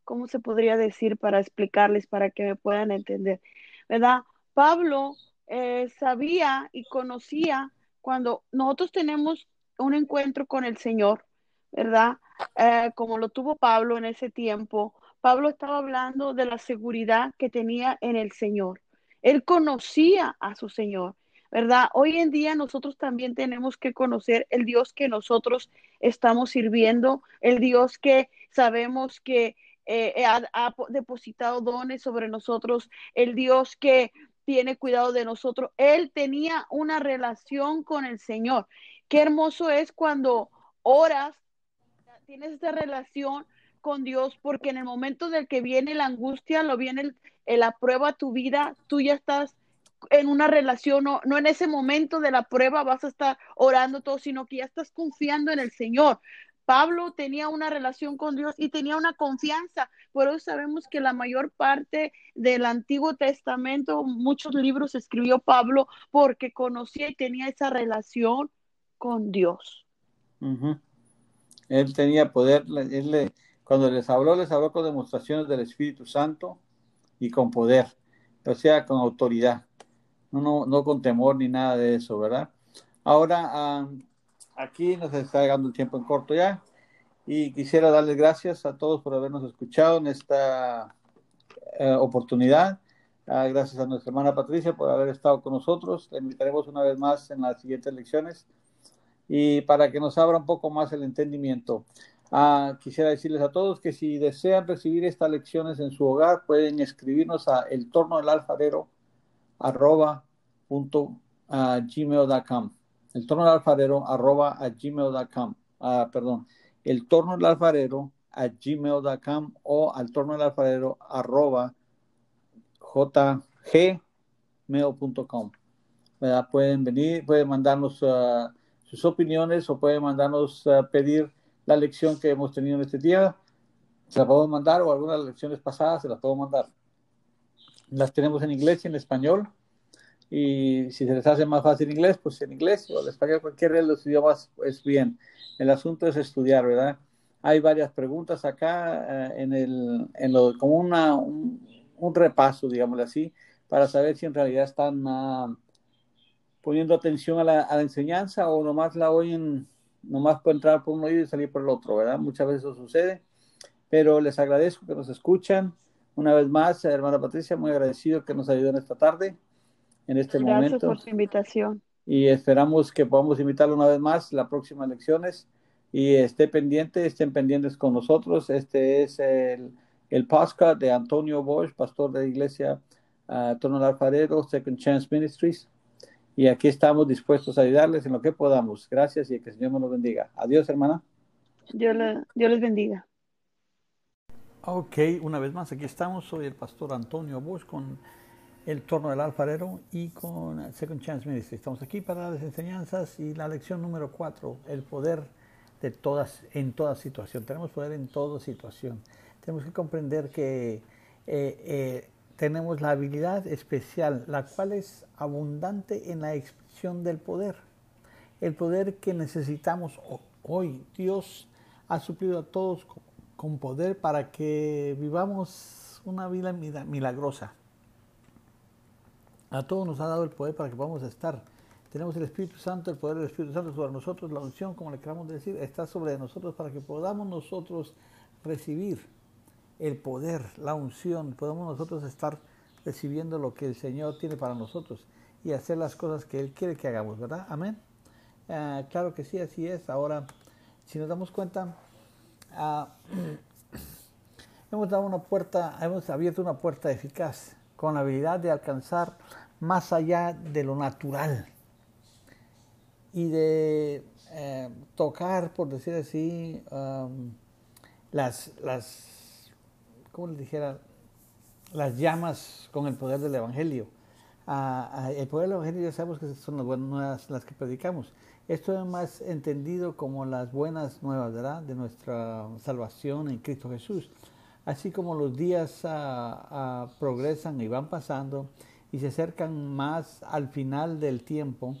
A: ¿cómo se podría decir para explicarles, para que me puedan entender? ¿Verdad? Pablo eh, sabía y conocía cuando nosotros tenemos un encuentro con el Señor, ¿verdad? Eh, como lo tuvo Pablo en ese tiempo, Pablo estaba hablando de la seguridad que tenía en el Señor. Él conocía a su Señor, ¿verdad? Hoy en día nosotros también tenemos que conocer el Dios que nosotros estamos sirviendo, el Dios que sabemos que eh, ha, ha, depositado dones sobre nosotros, el Dios que tiene cuidado de nosotros. Él tenía una relación con el Señor. Qué hermoso es cuando oras tienes esta relación con Dios, porque en el momento del que viene la angustia, lo viene la prueba a tu vida, tú ya estás en una relación, no, no en ese momento de la prueba vas a estar orando todo, sino que ya estás confiando en el Señor. Pablo tenía una relación con Dios y tenía una confianza. Por eso sabemos que la mayor parte del Antiguo Testamento, muchos libros escribió Pablo porque conocía y tenía esa relación con Dios.
B: Él tenía poder, él cuando les habló, les habló con demostraciones del Espíritu Santo y con poder, o sea, con autoridad, no, no, no con temor ni nada de eso, ¿verdad? Ahora, aquí nos está llegando el tiempo en corto ya y quisiera darles gracias a todos por habernos escuchado en esta eh, oportunidad. Ah, gracias a nuestra hermana Patricia por haber estado con nosotros. La invitaremos una vez más en las siguientes lecciones y para que nos abra un poco más el entendimiento. Ah, quisiera decirles a todos que si desean recibir estas lecciones en su hogar, pueden escribirnos a el torno del alfarero arroba punto, uh, gmail.com. El torno del alfarero arroba a gmail.com. Ah, perdón, el torno del alfarero a gmail.com o al torno del alfarero arroba jgmail.com. Pueden venir, pueden mandarnos uh, sus opiniones o puede mandarnos a pedir la lección que hemos tenido en este día. Se la podemos mandar o algunas lecciones pasadas se las puedo mandar. Las tenemos en inglés y en español. Y si se les hace más fácil inglés, pues en inglés o en español, cualquiera de los idiomas es bien. El asunto es estudiar, ¿verdad? Hay varias preguntas acá eh, en el, en lo, como una, un, repaso, digámoslo así, para saber si en realidad están uh, poniendo atención a la, a la, enseñanza o nomás la oyen, nomás puede entrar por un oído y salir por el otro, ¿verdad? Muchas veces eso sucede, pero les agradezco que nos escuchan. Una vez más, hermana Patricia, muy agradecido que nos ayuden esta tarde, en este momento.
A: Gracias por su invitación.
B: Y esperamos que podamos invitarlo una vez más las próximas lecciones. Y esté pendiente, estén pendientes con nosotros. Este es el, el podcast de Antonio Bosch, pastor de la iglesia uh, Tono Alfarero, Second Chance Ministries y aquí estamos dispuestos a ayudarles en lo que podamos. Gracias y que el Señor nos bendiga. Adiós, hermana.
A: Dios, le, Dios les bendiga.
B: Ok, una vez más, aquí estamos. Soy el pastor Antonio Bush con el Torno del Alfarero y con Second Chance Ministry. Estamos aquí para las enseñanzas y la lección número cuatro, el poder de todas, en toda situación. Tenemos poder en toda situación. Tenemos que comprender que eh, eh, tenemos la habilidad especial, la cual es abundante en la expresión del poder. El poder que necesitamos hoy. Dios ha suplido a todos con poder para que vivamos una vida milagrosa. A todos nos ha dado el poder para que podamos estar. Tenemos el Espíritu Santo, el poder del Espíritu Santo sobre nosotros, la unción, como le queramos decir, está sobre nosotros para que podamos nosotros recibir el poder, la unción, podemos nosotros estar recibiendo lo que el Señor tiene para nosotros y hacer las cosas que Él quiere que hagamos, ¿verdad? Amén. Ah, claro que sí, así es. Ahora, si nos damos cuenta, hemos dado una puerta, hemos abierto una puerta eficaz con la habilidad de alcanzar más allá de lo natural y de eh, tocar, por decir así, um, las, las, ¿cómo les dijera? Las llamas con el poder del Evangelio. Ah, ah, el poder del Evangelio ya sabemos que son las buenas nuevas las que predicamos. Esto es más entendido como las buenas nuevas. De nuestra salvación en Cristo Jesús. Así como los días ah, progresan y van pasando y se acercan más al final del tiempo,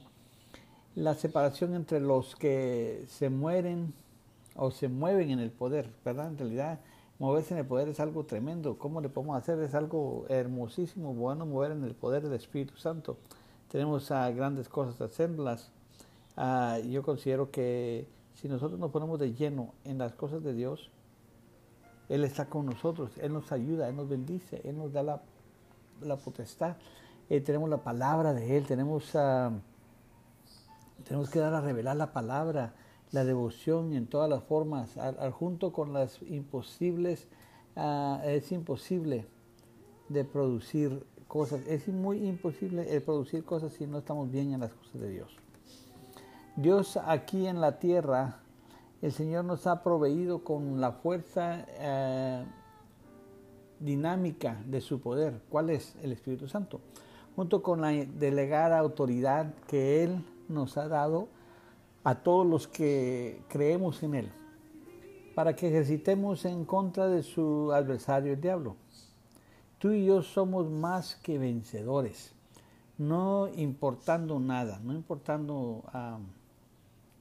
B: la separación entre los que se mueren o se mueven en el poder, ¿verdad? En realidad, moverse en el poder es algo tremendo. ¿Cómo le podemos hacer? Es algo hermosísimo, bueno, mover en el poder del Espíritu Santo. Tenemos uh, grandes cosas a hacerlas. Uh, yo considero que si nosotros nos ponemos de lleno en las cosas de Dios, Él está con nosotros, Él nos ayuda, Él nos bendice, Él nos da la, la potestad. Eh, tenemos la palabra de Él, tenemos... Uh, tenemos que dar a revelar la palabra, la devoción en todas las formas, al, junto con las imposibles, uh, es imposible de producir cosas, es muy imposible el producir cosas si no estamos bien en las cosas de Dios. Dios aquí en la tierra, el Señor nos ha proveído con la fuerza uh, dinámica de su poder. ¿Cuál es? El Espíritu Santo. Junto con la delegada autoridad que Él nos ha dado a todos los que creemos en Él, para que ejercitemos en contra de su adversario el diablo. Tú y yo somos más que vencedores, no importando nada, no importando,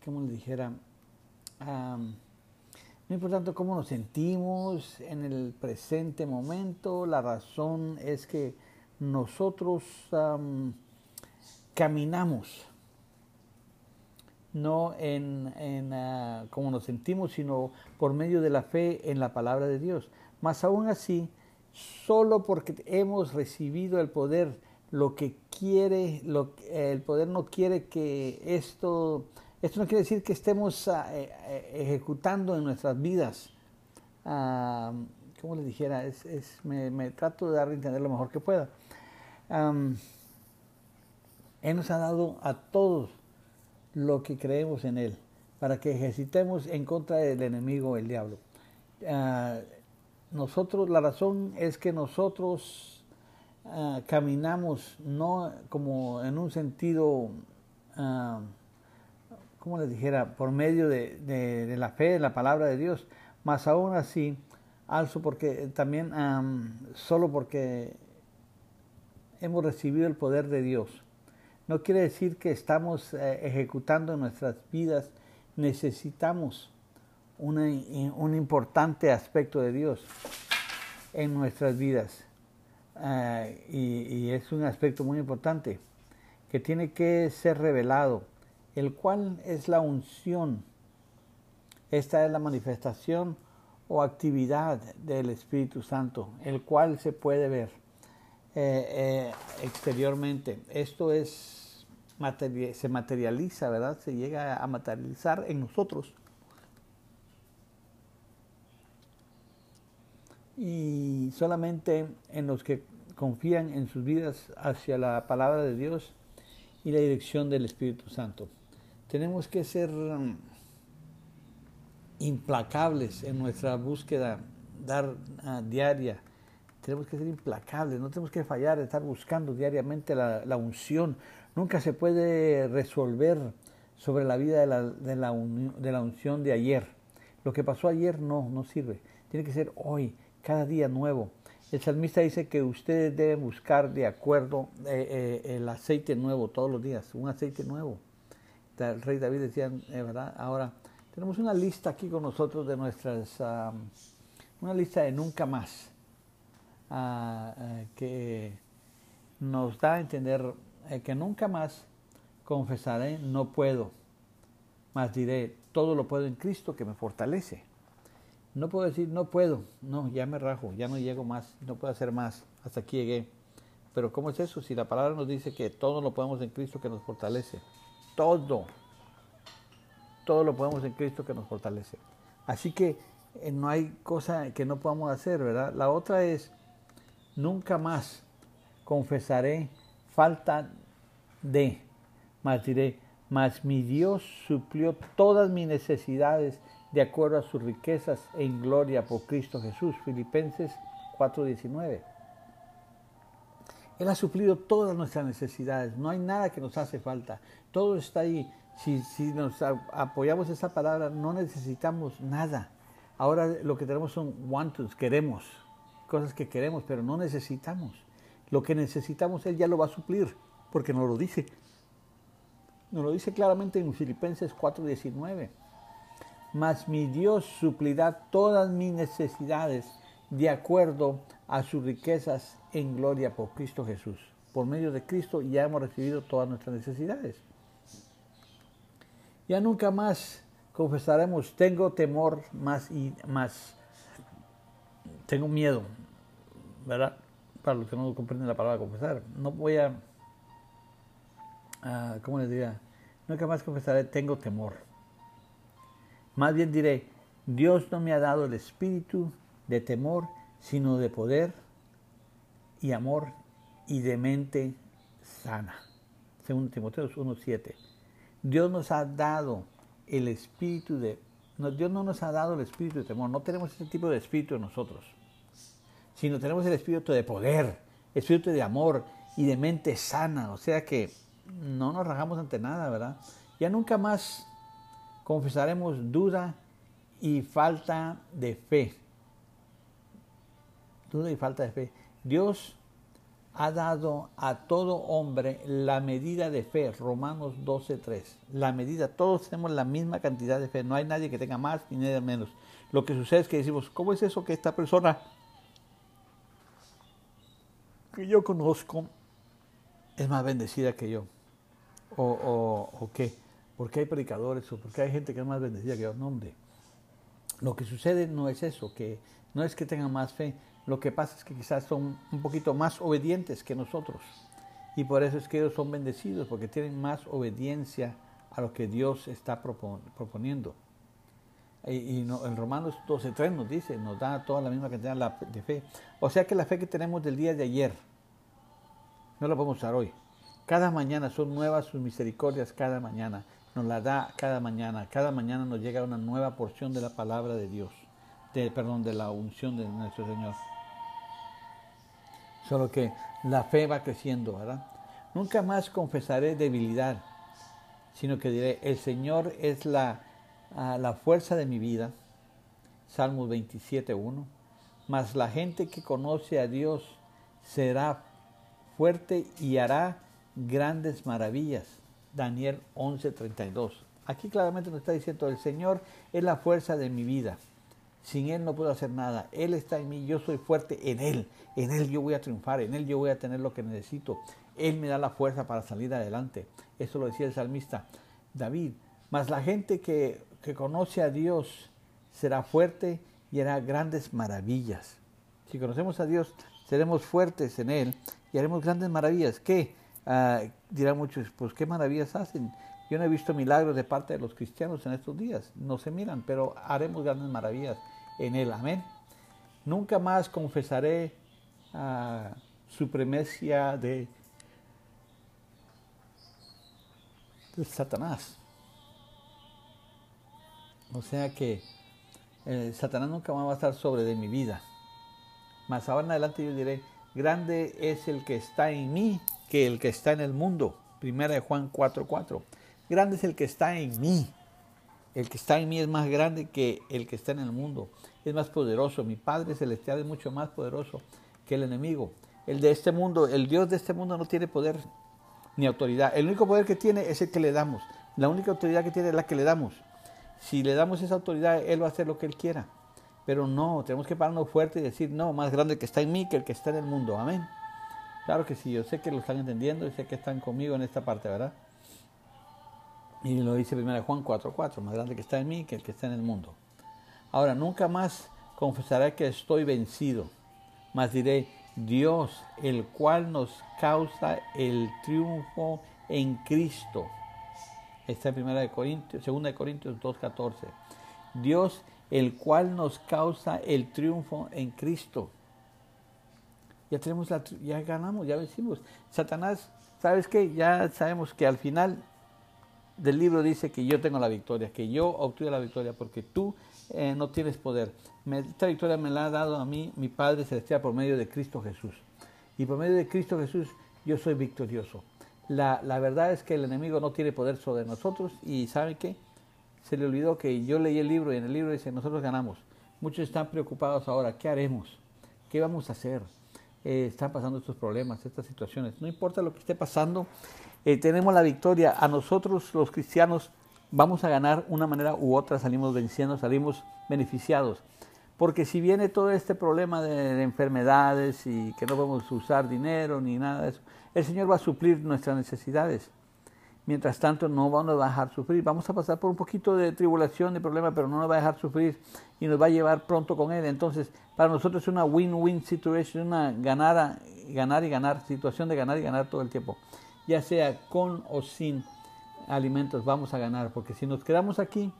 B: como le dijera, no importando cómo nos sentimos en el presente momento, la razón es que nosotros caminamos no en, en uh, como nos sentimos, sino por medio de la fe en la palabra de Dios. Más aún así, solo porque hemos recibido el poder, lo que quiere, lo, el poder no quiere que esto, esto no quiere decir que estemos uh, ejecutando en nuestras vidas. Uh, ¿Cómo les dijera? Es, me, trato de dar a entender lo mejor que pueda. Él nos ha dado a todos lo que creemos en Él, para que ejercitemos en contra del enemigo, el diablo. Uh, nosotros, la razón es que nosotros uh, caminamos no como en un sentido, como les dijera, por medio de, la fe, de la palabra de Dios, más aún así, alzo porque también um, solo porque hemos recibido el poder de Dios. No quiere decir que estamos eh, ejecutando nuestras vidas, necesitamos una, un importante aspecto de Dios en nuestras vidas. Y, y, es un aspecto muy importante que tiene que ser revelado, el cual es la unción. Esta es la manifestación o actividad del Espíritu Santo, el cual se puede ver eh, eh, exteriormente. Esto es se materializa, ¿verdad? Se llega a materializar en nosotros. Y solamente en los que confían en sus vidas hacia la palabra de Dios y la dirección del Espíritu Santo. Tenemos que ser um, implacables en nuestra búsqueda dar, uh, diaria. Tenemos que ser implacables, no tenemos que fallar, estar buscando diariamente la, unción, Nunca se puede resolver sobre la vida de la, de la, de la unción de ayer. Lo que pasó ayer no, no sirve. Tiene que ser hoy, cada día nuevo. El salmista dice que ustedes deben buscar de acuerdo eh, eh, el aceite nuevo todos los días, un aceite nuevo. El rey David decía, eh, ¿verdad? Ahora, tenemos una lista aquí con nosotros de nuestras, una lista de nunca más, uh, uh, que nos da a entender eh, que nunca más confesaré no puedo, mas diré todo lo puedo en Cristo que me fortalece. No puedo decir no puedo, no, ya me rajo, ya no llego más, no puedo hacer más, hasta aquí llegué. Pero ¿cómo es eso? Si la palabra nos dice que todo lo podemos en Cristo que nos fortalece. Todo. Todo lo podemos en Cristo que nos fortalece. Así que eh, no hay cosa que no podamos hacer, ¿verdad? La otra es, nunca más confesaré falta de, más diré, mas mi Dios suplió todas mis necesidades de acuerdo a sus riquezas en gloria por Cristo Jesús. Filipenses 4:19. Él ha suplido todas nuestras necesidades, no hay nada que nos hace falta, todo está ahí. Si, si nos apoyamos esa palabra, no necesitamos nada. Ahora lo que tenemos son wants, queremos, cosas que queremos, pero no necesitamos. Lo que necesitamos Él ya lo va a suplir, porque nos lo dice. Nos lo dice claramente en Filipenses 4:19. Mas mi Dios suplirá todas mis necesidades de acuerdo a sus riquezas en gloria por Cristo Jesús. Por medio de Cristo ya hemos recibido todas nuestras necesidades. Ya nunca más confesaremos, tengo temor más y más, tengo miedo, ¿verdad? Para los que no comprenden la palabra confesar, no voy a, ¿cómo les diría? Nunca más confesaré, tengo temor. Más bien diré, Dios no me ha dado el espíritu de temor, sino de poder y amor y de mente sana. Según Timoteo 1.7. Dios nos ha dado el espíritu de... Dios no nos ha dado el espíritu de temor, no tenemos ese tipo de espíritu en nosotros, sino tenemos el espíritu de poder, espíritu de amor y de mente sana. O sea que no nos rajamos ante nada, ¿verdad? Ya nunca más confesaremos duda y falta de fe duda y falta de fe. Dios ha dado a todo hombre la medida de fe, Romanos 12.3. La medida, todos tenemos la misma cantidad de fe, no hay nadie que tenga más ni nadie menos. Lo que sucede es que decimos, ¿cómo es eso que esta persona que yo conozco es más bendecida que yo? ¿O, o, qué? ¿Por qué hay predicadores o por qué hay gente que es más bendecida que yo? No, hombre. Lo que sucede no es eso, que no es que tengan más fe, lo que pasa es que quizás son un poquito más obedientes que nosotros. Y por eso es que ellos son bendecidos, porque tienen más obediencia a lo que Dios está proponiendo. Y, en Romanos 12.3 nos dice, nos da toda la misma cantidad de fe. O sea que la fe que tenemos del día de ayer, no la podemos usar hoy. Cada mañana son nuevas sus misericordias, cada mañana. Nos la da cada mañana. Cada mañana nos llega una nueva porción de la palabra de Dios. De, perdón, de la unción de nuestro Señor. Solo que la fe va creciendo, ¿verdad? Nunca más confesaré debilidad, sino que diré, el Señor es la, ah, la fuerza de mi vida. Salmos 27.1. Mas la gente que conoce a Dios será fuerte y hará grandes maravillas. Daniel 11.32. Aquí claramente nos está diciendo, el Señor es la fuerza de mi vida. Sin Él no puedo hacer nada. Él está en mí, yo soy fuerte en Él. En Él yo voy a triunfar, en Él yo voy a tener lo que necesito. Él me da la fuerza para salir adelante. Eso lo decía el salmista David. Mas la gente que, que conoce a Dios será fuerte y hará grandes maravillas. Si conocemos a Dios, seremos fuertes en Él y haremos grandes maravillas. ¿Qué? Ah, dirán muchos, pues qué maravillas hacen. Yo no he visto milagros de parte de los cristianos en estos días. No se miran, pero haremos grandes maravillas en Él. Amén. Nunca más confesaré uh, de, Satanás. O sea que eh, Satanás nunca más va a estar sobre de mi vida. Más ahora en adelante yo diré, grande es el que está en mí que el que está en el mundo. Primera de Juan 4:4. Grande es el que está en mí el que está en mí es más grande que el que está en el mundo. Es más poderoso. Mi Padre Celestial es mucho más poderoso que el enemigo. El de este mundo, el Dios de este mundo no tiene poder ni autoridad. El único poder que tiene es el que le damos. La única autoridad que tiene es la que le damos. Si le damos esa autoridad, Él va a hacer lo que Él quiera. Pero no, tenemos que pararnos fuerte y decir, no, más grande el que está en mí que el que está en el mundo. Amén. Claro que sí, yo sé que lo están entendiendo y sé que están conmigo en esta parte, ¿verdad? Y lo dice 1 Juan 4:4, más grande que está en mí que el que está en el mundo. Ahora, nunca más confesaré que estoy vencido, mas diré, Dios, el cual nos causa el triunfo en Cristo. Está en 1 de Corintios, 2 de Corintios 2:14. Dios, el cual nos causa el triunfo en Cristo. Ya tenemos la, ya ganamos, ya vencimos. Satanás, ¿sabes qué? Ya sabemos que al final del libro dice que yo tengo la victoria, que yo obtuve la victoria, porque tú eh, no tienes poder. esta victoria me la ha dado a mí mi Padre Celestial por medio de Cristo Jesús. Y por medio de Cristo Jesús yo soy victorioso. La, la verdad es que el enemigo no tiene poder sobre nosotros y ¿saben qué? Se le olvidó que yo leí el libro y en el libro dice, nosotros ganamos. Muchos están preocupados ahora, ¿qué haremos? ¿Qué vamos a hacer? Eh, están pasando estos problemas, estas situaciones. No importa lo que esté pasando, eh, tenemos la victoria. A nosotros los cristianos vamos a ganar una manera u otra, salimos venciendo, salimos beneficiados. Porque si viene todo este problema de, enfermedades y que no podemos usar dinero ni nada de eso, el Señor va a suplir nuestras necesidades. Mientras tanto, no vamos a dejar sufrir. Vamos a pasar por un poquito de tribulación, de problema, pero no nos va a dejar sufrir y nos va a llevar pronto con Él. Entonces, para nosotros es una win-win situation, una ganar, ganar y ganar, situación de ganar y ganar todo el tiempo. Ya sea con o sin alimentos, vamos a ganar. Porque si nos quedamos aquí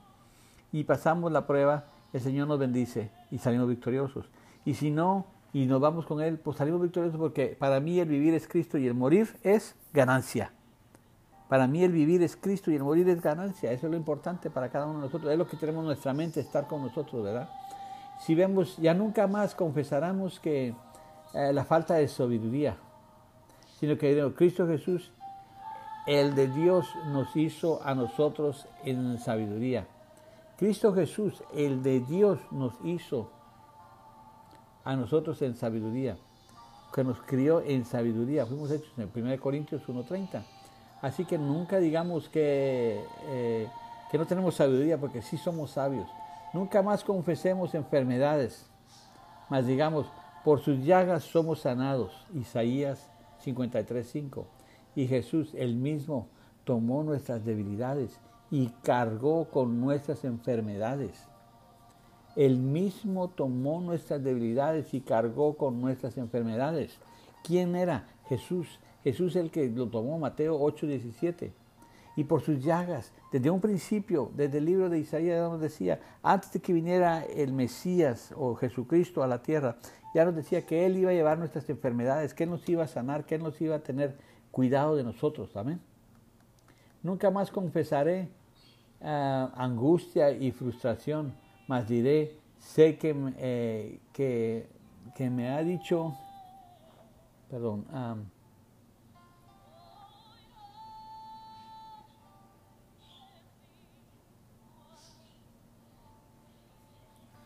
B: y pasamos la prueba, el Señor nos bendice y salimos victoriosos. Y si no, y nos vamos con Él, pues salimos victoriosos porque para mí el vivir es Cristo y el morir es ganancia. Para mí el vivir es Cristo y el morir es ganancia. Eso es lo importante para cada uno de nosotros. Es lo que tenemos en nuestra mente, estar con nosotros, ¿verdad? Si vemos, ya nunca más confesaremos que eh, la falta de sabiduría, sino que Cristo Jesús, el de Dios, nos hizo a nosotros en sabiduría. Cristo Jesús, el de Dios, nos hizo a nosotros en sabiduría, que nos crió en sabiduría. Fuimos hechos en 1 Corintios 1.30. Así que nunca digamos que, eh, que no tenemos sabiduría, porque sí somos sabios. Nunca más confesemos enfermedades, mas digamos, por sus llagas somos sanados. Isaías 53.5. Y Jesús, el mismo, tomó nuestras debilidades y cargó con nuestras enfermedades. El mismo tomó nuestras debilidades y cargó con nuestras enfermedades. ¿Quién era? Jesús. Jesús el que lo tomó, Mateo 8:17. Y por sus llagas, desde un principio, desde el libro de Isaías nos decía, antes de que viniera el Mesías o Jesucristo a la tierra, ya nos decía que Él iba a llevar nuestras enfermedades, que Él nos iba a sanar, que Él nos iba a tener cuidado de nosotros. Amén. Nunca más confesaré ah, angustia y frustración, mas diré, sé que, eh, que, que me ha dicho, perdón,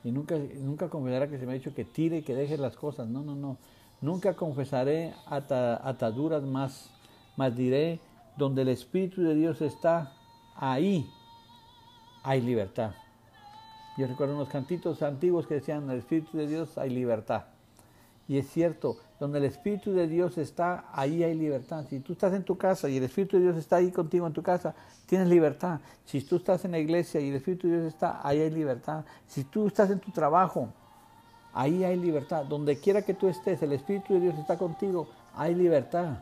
B: y nunca, nunca confesará que se me ha dicho que tire y que deje las cosas. No, no, no. Nunca confesaré ataduras más, más diré, donde el Espíritu de Dios está, ahí hay libertad. Yo recuerdo unos cantitos antiguos que decían, el Espíritu de Dios hay libertad. Y es cierto, donde el Espíritu de Dios está, ahí hay libertad. Si tú estás en tu casa y el Espíritu de Dios está ahí contigo en tu casa, tienes libertad. Si tú estás en la iglesia y el Espíritu de Dios está, ahí hay libertad. Si tú estás en tu trabajo, ahí hay libertad. Donde quiera que tú estés, el Espíritu de Dios está contigo, hay libertad.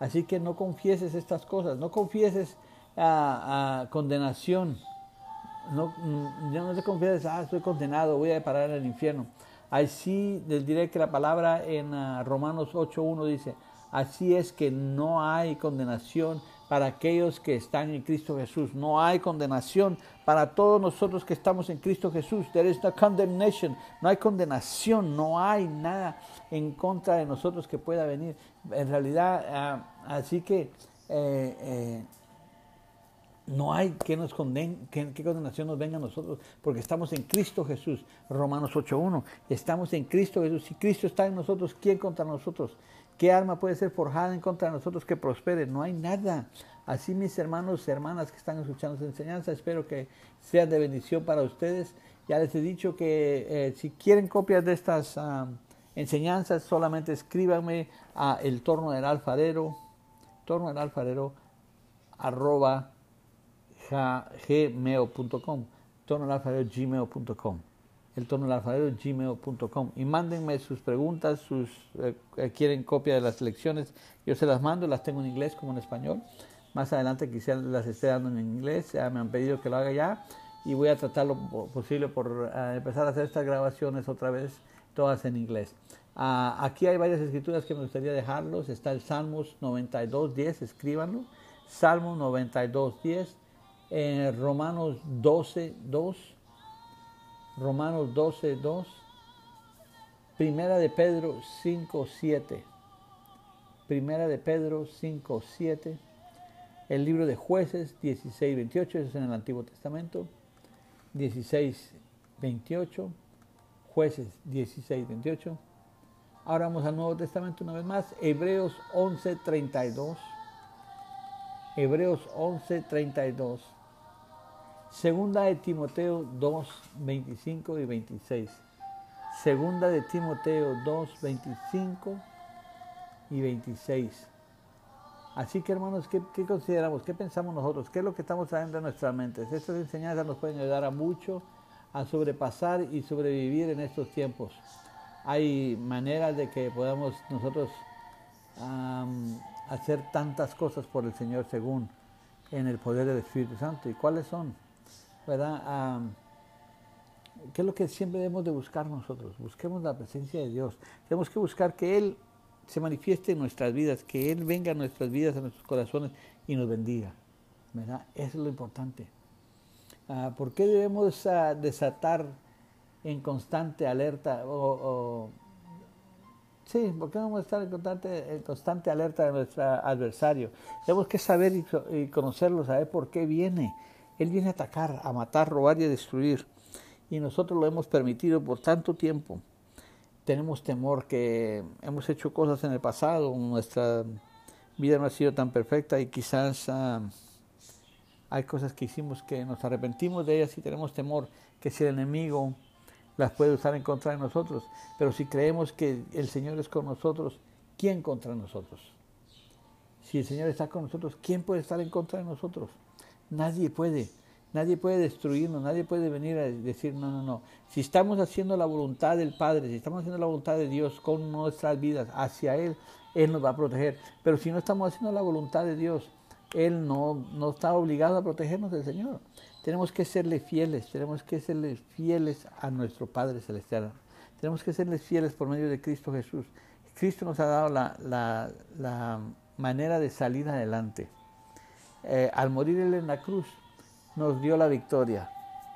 B: Así que no confieses estas cosas, no confieses a, condenación. No, mm, no te confieses, ah, estoy condenado, voy a parar en el infierno. Así les diré que la palabra en uh, Romanos 8.1 dice, así es que no hay condenación para aquellos que están en Cristo Jesús. No hay condenación para todos nosotros que estamos en Cristo Jesús. There is no condemnation. No hay condenación. No hay nada en contra de nosotros que pueda venir. En realidad, uh, así que eh, eh, no hay que nos conden, que, condenación nos venga a nosotros, porque estamos en Cristo Jesús. Romanos 8.1. Estamos en Cristo Jesús. Si Cristo está en nosotros, ¿quién contra nosotros? ¿Qué arma puede ser forjada en contra de nosotros que prospere? No hay nada. Así mis hermanos y hermanas que están escuchando esta enseñanza, espero que sean de bendición para ustedes. Ya les he dicho que eh, si quieren copias de estas ah, enseñanzas, solamente escríbanme a el torno del alfarero, torno del alfarero, arroba gmail.com, tono gmail.com, el tono gmail.com y mándenme sus preguntas, sus eh, eh, quieren copia de las lecciones, yo se las mando, las tengo en inglés como en español. Más adelante quizás las esté dando en inglés, me han pedido que lo haga ya y voy a tratar lo posible por uh, empezar a hacer estas grabaciones otra vez, todas en inglés. Uh, aquí hay varias escrituras que me gustaría dejarlos. Está el Salmos 92, 10, escríbanlo. Salmos 92, 10. Eh, Romanos 12, 2. Romanos 12, 2. Primera de Pedro 5, 7. Primera de Pedro 5, 7. El libro de jueces 16, 28. Eso es en el Antiguo Testamento. 16, 28. Jueces 16, 28. Ahora vamos al Nuevo Testamento una vez más. Hebreos 11, 32. Hebreos 11, 32. Segunda de Timoteo 2, 25 y 26. Segunda de Timoteo 2, 25 y 26. Así que hermanos, ¿qué, ¿qué, consideramos? ¿Qué pensamos nosotros? ¿Qué es lo que estamos trayendo a nuestras mentes? Estas enseñanzas nos pueden ayudar a mucho a sobrepasar y sobrevivir en estos tiempos. Hay maneras de que podamos nosotros hacer tantas cosas por el Señor según en el poder del Espíritu Santo. ¿Y cuáles son? ¿Verdad? Um, ¿Qué es lo que siempre debemos de buscar nosotros? Busquemos la presencia de Dios. Tenemos que buscar que Él se manifieste en nuestras vidas, que Él venga a nuestras vidas, a nuestros corazones y nos bendiga. ¿verdad? Eso es lo importante. Uh, ¿Por qué debemos uh, desatar en constante alerta o, o Sí, porque vamos a estar en constante, en constante alerta de nuestro adversario. Tenemos que saber y, y, conocerlo, saber por qué viene. Él viene a atacar, a matar, robar y a destruir. Y nosotros lo hemos permitido por tanto tiempo. Tenemos temor que hemos hecho cosas en el pasado, nuestra vida no ha sido tan perfecta y quizás uh, hay cosas que hicimos que nos arrepentimos de ellas y tenemos temor que si el enemigo las puede usar en contra de nosotros. Pero si creemos que el Señor es con nosotros, ¿quién contra nosotros? Si el Señor está con nosotros, ¿quién puede estar en contra de nosotros? Nadie puede. Nadie puede destruirnos, nadie puede venir a decir, no, no, no. Si estamos haciendo la voluntad del Padre, si estamos haciendo la voluntad de Dios con nuestras vidas hacia Él, Él nos va a proteger. Pero si no estamos haciendo la voluntad de Dios, Él no, no está obligado a protegernos del Señor. Tenemos que serle fieles, tenemos que serle fieles a nuestro Padre Celestial. Tenemos que serles fieles por medio de Cristo Jesús. Cristo nos ha dado la, la, la manera de salir adelante. Eh, al morir Él en la cruz, nos dio la victoria.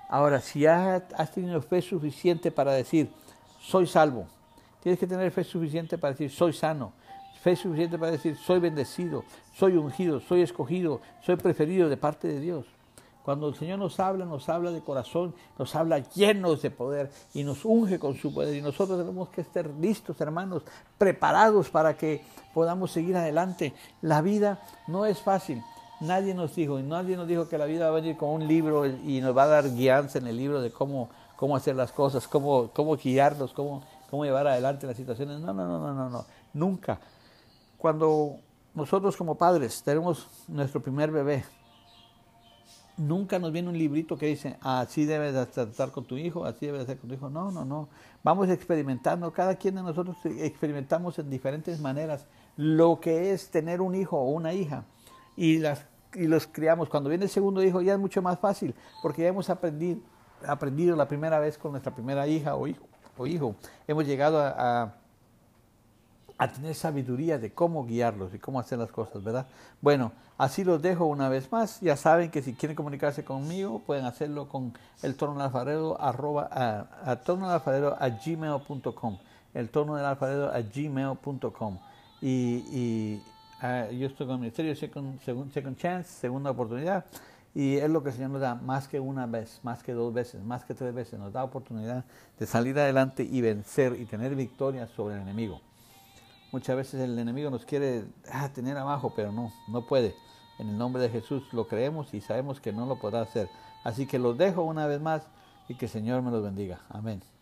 B: Ahora, si ya has tenido fe suficiente para decir, soy salvo, tienes que tener fe suficiente para decir, soy sano, fe suficiente para decir, soy bendecido, soy ungido, soy escogido, soy preferido de parte de Dios. Cuando el Señor nos habla, nos habla de corazón, nos habla llenos de poder y nos unge con su poder. Y nosotros tenemos que estar listos, hermanos, preparados para que podamos seguir adelante. La vida no es fácil. Nadie nos dijo, y nadie nos dijo que la vida va a venir con un libro y nos va a dar guianza en el libro de cómo, cómo hacer las cosas, cómo, cómo guiarnos, cómo, cómo llevar adelante las situaciones. No, no, no, no, no, no. Nunca. Cuando nosotros como padres tenemos nuestro primer bebé, Nunca nos viene un librito que dice, así debes de tratar con tu hijo, así debes de hacer con tu hijo. No, no, no. Vamos experimentando. Cada quien de nosotros experimentamos en diferentes maneras lo que es tener un hijo o una hija. Y, las, y los criamos. Cuando viene el segundo hijo ya es mucho más fácil, porque ya hemos aprendido, aprendido la primera vez con nuestra primera hija o hijo. O hijo. Hemos llegado a, a tener sabiduría de cómo guiarlos y cómo hacer las cosas, ¿verdad? Bueno, así los dejo una vez más. Ya saben que si quieren comunicarse conmigo, pueden hacerlo con el torno del alfarero arroba, a, del alfarero a gmail.com. El torno del alfarero a gmail.com. Y, y uh, yo estoy con el Ministerio second, second Chance, segunda oportunidad. Y es lo que el Señor nos da más que una vez, más que dos veces, más que tres veces. Nos da oportunidad de salir adelante y vencer y tener victoria sobre el enemigo. Muchas veces el enemigo nos quiere ah, tener abajo, pero no, no puede. En el nombre de Jesús lo creemos y sabemos que no lo podrá hacer. Así que los dejo una vez más y que el Señor me los bendiga. Amén.